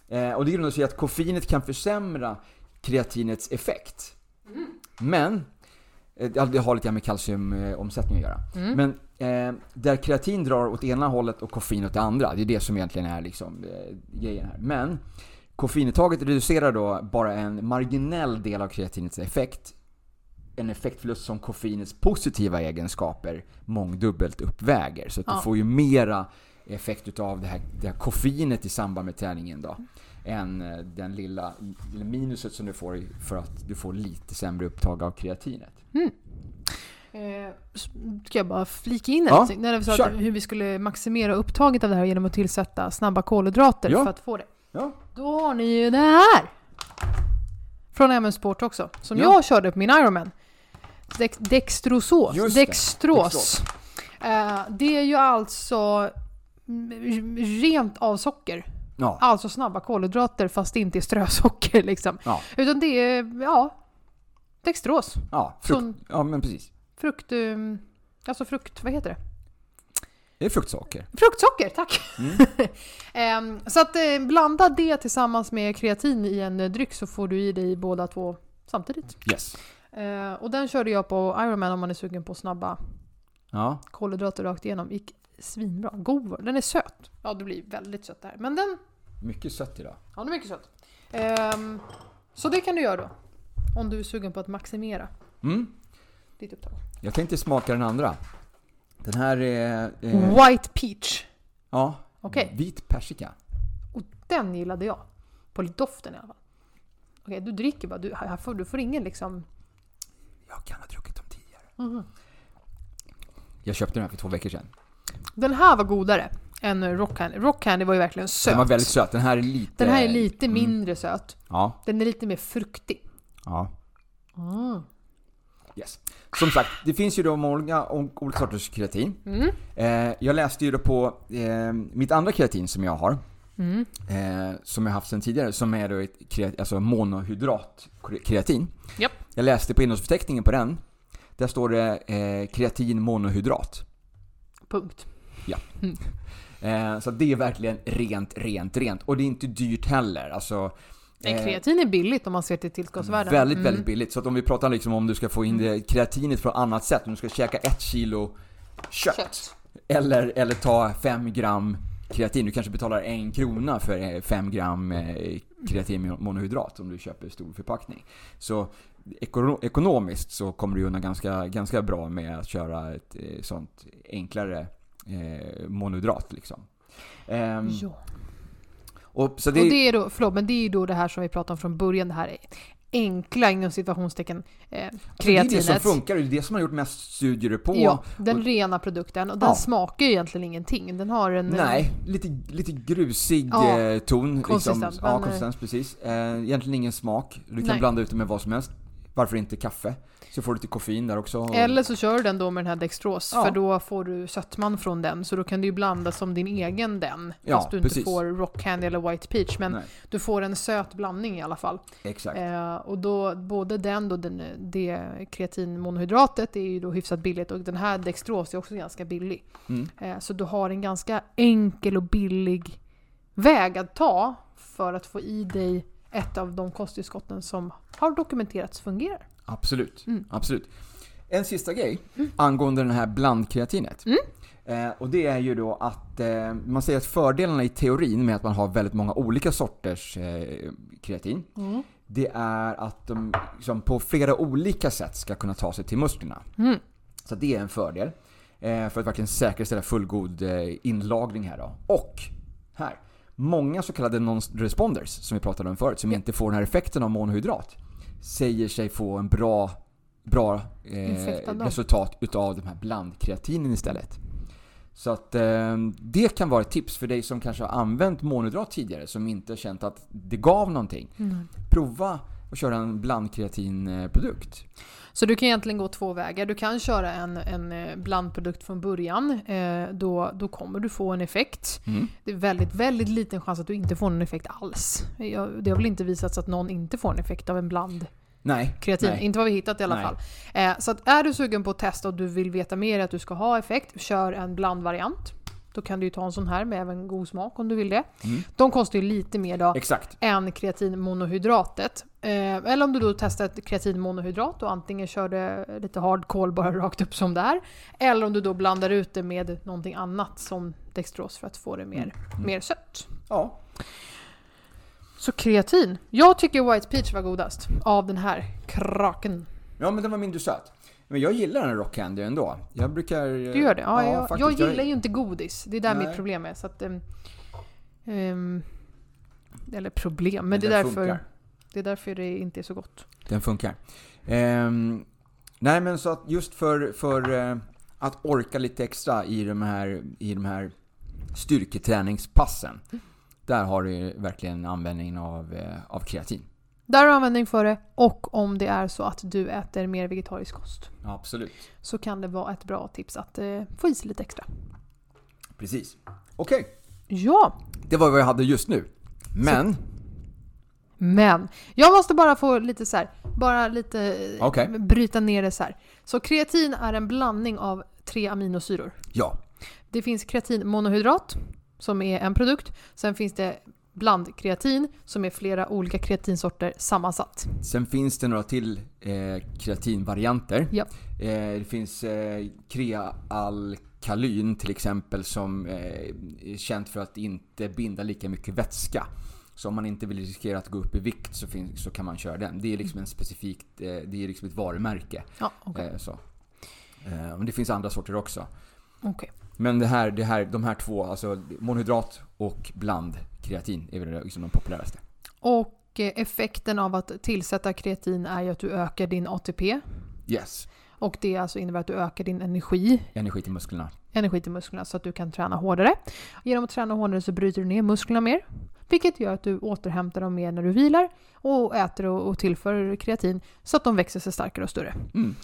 Eh, och det grundar sig i att koffeinet kan försämra kreatinets effekt. Men, eh, det har lite grann med kalciumomsättning att göra. Mm. Men eh, där kreatin drar åt ena hållet och koffein åt det andra, det är det som egentligen är liksom, eh, grejen här. Men koffeinuttaget reducerar då bara en marginell del av kreatinets effekt. En effektförlust som koffeinets positiva egenskaper mångdubbelt uppväger. Så att Ja. du får ju mera effekt utav det här, det här koffeinet i samband med träningen då. Än eh, den lilla lilla minuset som du får för att du får lite sämre upptag av kreatinet. Eh, ska jag bara flika in en Ja, när vi sa hur vi skulle maximera upptaget av det här genom att tillsätta snabba kolhydrater Ja. för att få det. Ja. Då har ni ju det här! Från MM Sport också, som Ja. jag körde på min Ironman. Dex- Dextrosås. Just det, Dextros. Dextros. Eh, det är ju alltså mm, rent av socker. Ja. Alltså snabba kolhydrater fast inte är strösocker liksom. Ja. Utan det är, ja, Dextros. Ja, frukt, Från ja men precis. frukt... um, Alltså frukt, vad heter det? Det är fruktsocker. Fruktsocker, tack! Mm. Ehm, så att eh, blanda det tillsammans med kreatin i en eh, dryck så får du i dig båda två samtidigt. Yes. Eh, och den körde jag på Ironman om man är sugen på snabba Ja. kolhydrater rakt igenom. Gick svinbra. God den. Är söt. Ja, det blir väldigt sött där. Men den, Mycket sött idag. ja den är mycket söt. Ehm, så det kan du göra då. Om du är sugen på att maximera Mm. ditt upptag. Jag tänkte smaka den andra. Den här är... Eh, White peach. ja. Okej. Vit persika. Och den gillade jag. På doften i alla fall. Okej, du dricker bara. Du, här får, du får ingen liksom... Jag kan ha druckit dem tidigare. Mhm. Jag köpte den här för två veckor sedan. Den här var godare än Rock Candy. Rock Candy var ju verkligen söt. Den var väldigt söt. Den här är lite... Den här är lite Mm. mindre söt. Ja. Den är lite mer fruktig. Ja. Mm. Yes. Som sagt, det finns ju då många olika sorters kreatin. Mm. Eh, jag läste ju då på eh, mitt andra kreatin som jag har. Mm. Eh, som jag haft sedan tidigare, som är då ett kreat- alltså monohydrat kreatin. Japp. Jag läste på innehållsförteckningen på den. Där står det eh, kreatin monohydrat. Punkt. Eh, så det är verkligen rent, rent, rent. Och det är inte dyrt heller. Alltså, Nej, eh, kreatin är billigt om man ser till tillskottsvärden. Väldigt, Mm. väldigt billigt. Så om vi pratar liksom om du ska få in det kreatinet på annat sätt. Om du ska käka ett kilo kött. Kött. Eller, eller ta 5 gram kreatin. Du kanske betalar en krona för 5 gram eh, kreatinmonohydrat om du köper stor förpackning. Så ekonomiskt så kommer du undan ganska, ganska bra med att köra ett eh, sånt enklare eh, monohydrat. Liksom. Um, ja. Och, så det, och det är då, förlåt, men det är ju då det här som vi pratade om från början, det här enkla inom situationstecken eh, kreatinet. Det är det som funkar, det är det som man har gjort mest studier på. Ja, den och, rena produkten. Och den ja. smakar ju egentligen ingenting. Den har en... Nej, lite, lite grusig ja, eh, ton. Liksom. Konsistens. Liksom. Ja, konsistens, precis. Eh, egentligen ingen smak. Du kan nej. blanda ut det med vad som helst. Varför inte kaffe? Så får du lite koffein där också. Eller så kör du den då med den här Dextros, ja. för då får du sötman från den. Så då kan du ju blanda som din egen den. Ja, fast du precis. inte får Rock Candy eller White Peach. Men Nej. du får en söt blandning i alla fall. Exakt. Eh, och då, både den och den, det kreatinmonohydratet är ju då hyfsat billigt och den här Dextros är också ganska billig. Mm. Eh, så du har en ganska enkel och billig väg att ta för att få i dig ett av de kosttillskotten som har dokumenterats fungerar. Absolut. Mm. Absolut. En sista grej mm. angående den här blandkreatinet. Mm. Eh, och det är ju då att eh, man säger att fördelarna i teorin med att man har väldigt många olika sorters eh, kreatin. Mm. Det är att de liksom, på flera olika sätt ska kunna ta sig till musklerna. Mm. Så det är en fördel. Eh, för att verkligen säkerställa fullgod eh, inlagring här då. Och här. Många så kallade non-responders som vi pratade om förut, som inte får den här effekten av monohydrat säger sig få en bra, bra eh, resultat utav de här blandkreatinen istället. Så att eh, det kan vara ett tips för dig som kanske har använt monohydrat tidigare som inte har känt att det gav någonting. Mm. Prova att köra en blandkreatinprodukt. Så du kan egentligen gå två vägar. Du kan köra en, en eh, blandprodukt från början. Eh, då, då kommer du få en effekt. Mm. Det är väldigt, väldigt liten chans att du inte får någon effekt alls. Det har väl inte visats att någon inte får en effekt av en bland Nej, kreatin. Nej. Inte vad vi hittat i alla nej. fall. Eh, så att är du sugen på att testa och du vill veta mer att du ska ha effekt, kör en blandvariant. Då kan du ju ta en sån här med även god smak om du vill det. Mm. De kostar ju lite mer då Exakt. än kreatinmonohydratet. Eh, eller om du då testar ett kreatinmonohydrat och antingen kör det lite hardcore bara rakt upp som det är. Eller om du då blandar ut det med någonting annat som Dextros för att få det mer, mm. mer sött. Ja. Så kreatin. Jag tycker White Peach var godast av den här kraken. Ja men den var mindre söt. Men jag gillar den Rock Candy ändå. Jag brukar... Du gör det? Ja, ja jag, jag, gillar ju inte godis. Det är där Nej. mitt problem är. Så att, um, um, eller problem, men, det, är därför, det är därför det inte är så gott. Den funkar. Um, nej men så att just för, för uh, att orka lite extra i de här, i de här styrketräningspassen. Mm. Där har du verkligen användningen av, uh, av kreatin. Där har du användning för det och om det är så att du äter mer vegetarisk kost. Absolut. Så kan det vara ett bra tips att eh, få i sig lite extra. Precis. Okej. Okay. Ja. Det var vad jag hade just nu. Men. Så. Men. Jag måste bara få lite så här, bara lite okay. bryta ner det så här. Så kreatin är en blandning av tre aminosyror. Ja. Det finns kreatinmonohydrat som är en produkt. Sen finns det blandkreatin som är flera olika kreatinsorter sammansatt. Sen finns det några till eh, kreatinvarianter. Ja. Eh, det finns eh, krealkalyn till exempel som eh, är känt för att inte binda lika mycket vätska. Så om man inte vill riskera att gå upp i vikt så, finns, så kan man köra den. Det är liksom en specifikt, eh, det är liksom ett varumärke. Ja, okay. Eh, så. Men det finns andra sorter också. Okay. Men det här, det här, de här två, alltså monohydrat och blandkreatin är väl liksom de populäraste. Och eh, effekten av att tillsätta kreatin är ju att du ökar din ATP. Yes. Och det alltså innebär att du ökar din energi. Energi till musklerna. Energi till musklerna så att du kan träna hårdare. Genom att träna hårdare så bryter du ner musklerna mer. Vilket gör att du återhämtar dem mer när du vilar och äter och, tillför kreatin så att de växer sig starkare och större. Mm.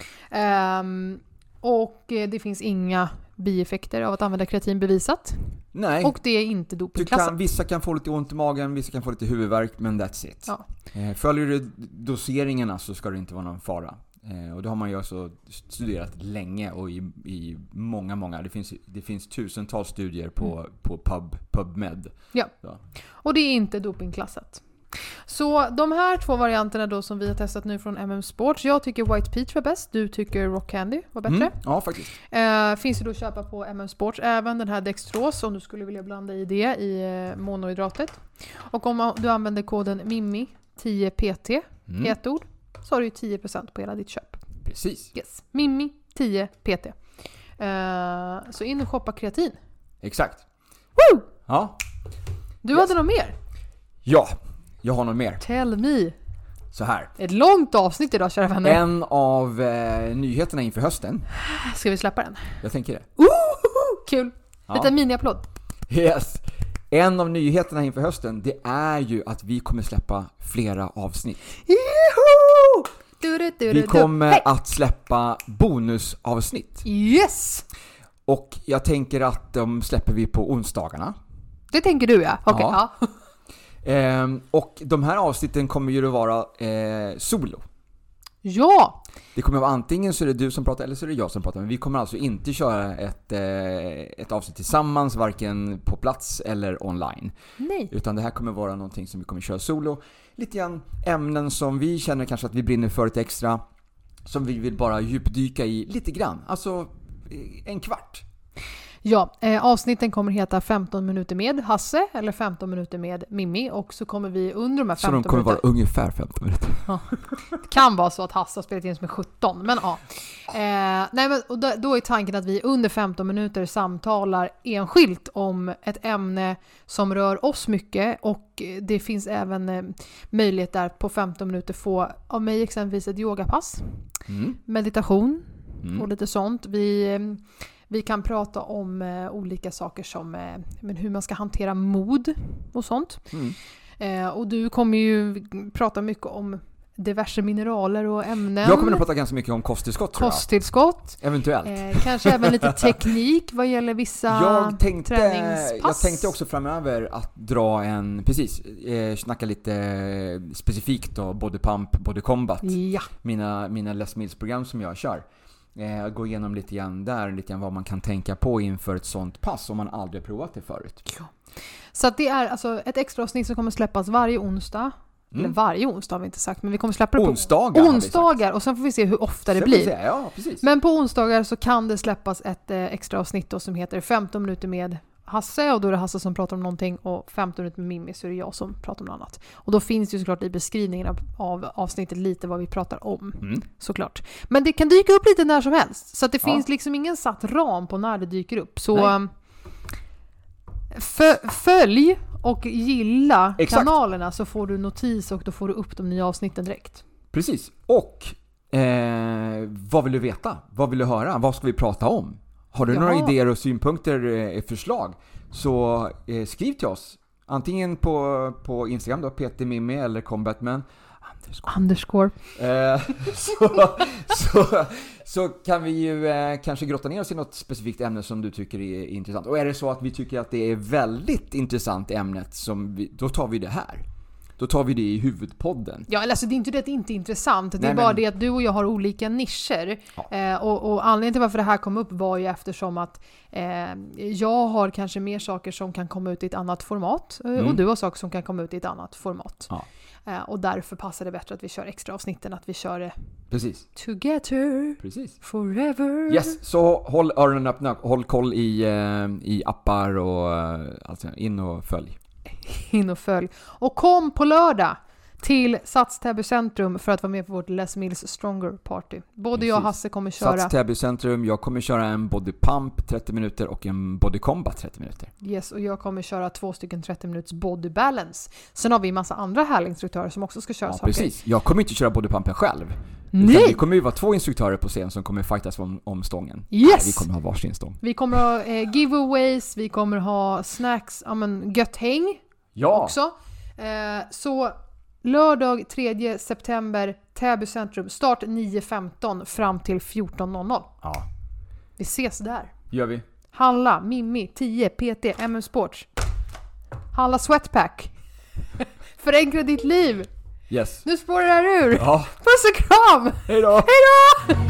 Um, och eh, det finns inga bieffekter av att använda kreatin bevisat. Nej. Och det är inte dopingklassat. Kan, vissa kan få lite ont i magen, vissa kan få lite huvudvärk, men that's it. Ja. Eh, följer du doseringarna så ska det inte vara någon fara. Eh, och det har man ju alltså studerat länge och i, i många, många. Det finns, det finns tusentals studier på, mm. på Pub, PubMed. Ja. Så. Och det är inte dopingklassat. Så de här två varianterna då som vi har testat nu från MM Sports. Jag tycker White Peach var bäst, du tycker Rock Candy var bättre. Mm, ja, faktiskt. Eh, finns ju då att köpa på MM Sports. Även den här Dextros om du skulle vilja blanda i det i eh, monohydratet. Och om du använder koden MIMI10PT Mm, i ett ord så har du ju 10% på hela ditt köp. precis. Yes. MIMI10PT. Eh, så in och shoppa kreatin. Exakt. Woo! Ja. Du Yes. hade något mer? ja, jag har något mer. Tell me. Så här. Ett långt avsnitt idag kära vänner. En av eh, nyheterna inför hösten. Ska vi släppa den? Jag tänker det. Woho! Kul! Ja. Liten miniapplåd. Yes. En av nyheterna inför hösten, det är ju att vi kommer släppa flera avsnitt. Juhu! Du, du, du, Vi kommer Hej! att släppa bonusavsnitt. Yes! Och jag tänker att de släpper vi på onsdagarna. Det tänker du ja. Okej, Ja. ja. Ehm, och de här avsnitten kommer ju att vara eh, solo. Ja! Det kommer att vara antingen så är det du som pratar eller så är det jag som pratar. Men vi kommer alltså inte köra ett, eh, ett avsnitt tillsammans, varken på plats eller online. Nej. Utan det här kommer vara någonting som vi kommer köra solo. Lite grann ämnen som vi känner kanske att vi brinner för lite extra. Som vi vill bara djupdyka i lite grann. Alltså eh, en kvart. Ja, eh, avsnitten kommer heta 15 minuter med Hasse eller 15 minuter med Mimmi och så kommer vi under de här Så 15 de kommer vara minuterna... ungefär 15 minuter. Det kan vara så att Hasse har spelat in som är 17, men ja. Eh, nej, men, och då, då är tanken att vi under 15 minuter samtalar enskilt om ett ämne som rör oss mycket och det finns även eh, möjlighet där på 15 minuter få av mig exempelvis ett yogapass, Mm. meditation och Mm. lite sånt. Vi, eh, vi kan prata om eh, olika saker som eh, men hur man ska hantera mod och sånt. Mm. Eh, och du kommer ju prata mycket om diverse mineraler och ämnen. Jag kommer att prata ganska mycket om kosttillskott. Kosttillskott. Eventuellt. Eh, kanske även lite teknik vad gäller vissa Jag tänkte, träningspass. jag tänkte också framöver att dra en, precis, eh, snacka lite specifikt då, body pump, body combat. Ja, Mina, mina Les Mills-program som jag kör. Eh, gå igenom lite grann där, lite grann vad man kan tänka på inför ett sånt pass om man aldrig provat det förut. så att det är alltså ett extra avsnitt som kommer släppas varje onsdag. Eller Mm. varje onsdag har vi inte sagt, men vi kommer släppa det på Onsdagar onsdagar och sen får vi se hur ofta det Sen blir. Ja. Men på onsdagar så kan det släppas ett eh, extra avsnitt då som heter 15 minuter med Hasse och då är det Hasse som pratar om någonting och 15 minuter med Mimmi så är det jag som pratar om något annat. Och då finns det ju såklart i beskrivningen av, av avsnittet lite vad vi pratar om. Mm. Såklart. Men det kan dyka upp lite när som helst. Så att det Ja. finns liksom ingen satt ram på när det dyker upp. Så Nej. fö- följ och gilla Exakt. kanalerna så får du notis och då får du upp de nya avsnitten direkt. Precis. Och eh, vad vill du veta? Vad vill du höra? Vad ska vi prata om? Har du Ja. några idéer och synpunkter, eh, förslag? Så eh, skriv till oss. Antingen på, på Instagram då, Peter Mimmi eller Combatman. Underscore. Eh, så, så, så kan vi ju eh, kanske grotta ner oss i något specifikt ämne som du tycker är intressant. Och är det så att vi tycker att det är väldigt intressant ämnet, som vi, då tar vi det här. Då tar vi det i huvudpodden. Ja, eller alltså, det är inte det att det inte är intressant. Det är Nej, bara men- det att du och jag har olika nischer. Ja. Eh, och, och anledningen till varför det här kom upp var ju eftersom att eh, jag har kanske mer saker som kan komma ut i ett annat format. Eh, Mm. Och du har saker som kan komma ut i ett annat format. Ja. Eh, och därför passar det bättre att vi kör extra avsnitten att vi kör det Precis. together Precis. forever. Yes, så håll öronen öppna, håll koll i, eh, i appar och alltså in och följ. In och följ. Och kom på lördag till Sats Täby centrum för att vara med på vårt Les Mills Stronger Party. Både jag och Precis. Hasse kommer köra. Sats Täby centrum, jag kommer köra en body pump 30 minuter och en body combat 30 minuter. Yes, och jag kommer köra två stycken 30 minuters body balance. Sen har vi en massa andra härliga instruktörer som också ska köra Ja, saker. precis. Jag kommer inte köra body pumpen själv. Utan Nej! vi kommer ju vara två instruktörer på scen som kommer fightas om, om stången. Yes! Nej, vi kommer ha varsin stång. Vi kommer ha eh, giveaways, vi kommer ha snacks, ja men gött häng Ja! också. Eh, så lördag 3 september, Täby centrum, start 9.15 fram till 14.00. Ja, Vi ses där. gör vi. Handla Mimmi 10 PT MM Sports. Handla Sweatpack. Förenkla ditt liv. Yes. Nu spårar det här ur. Ja, Puss och kram! hejdå! Hejdå!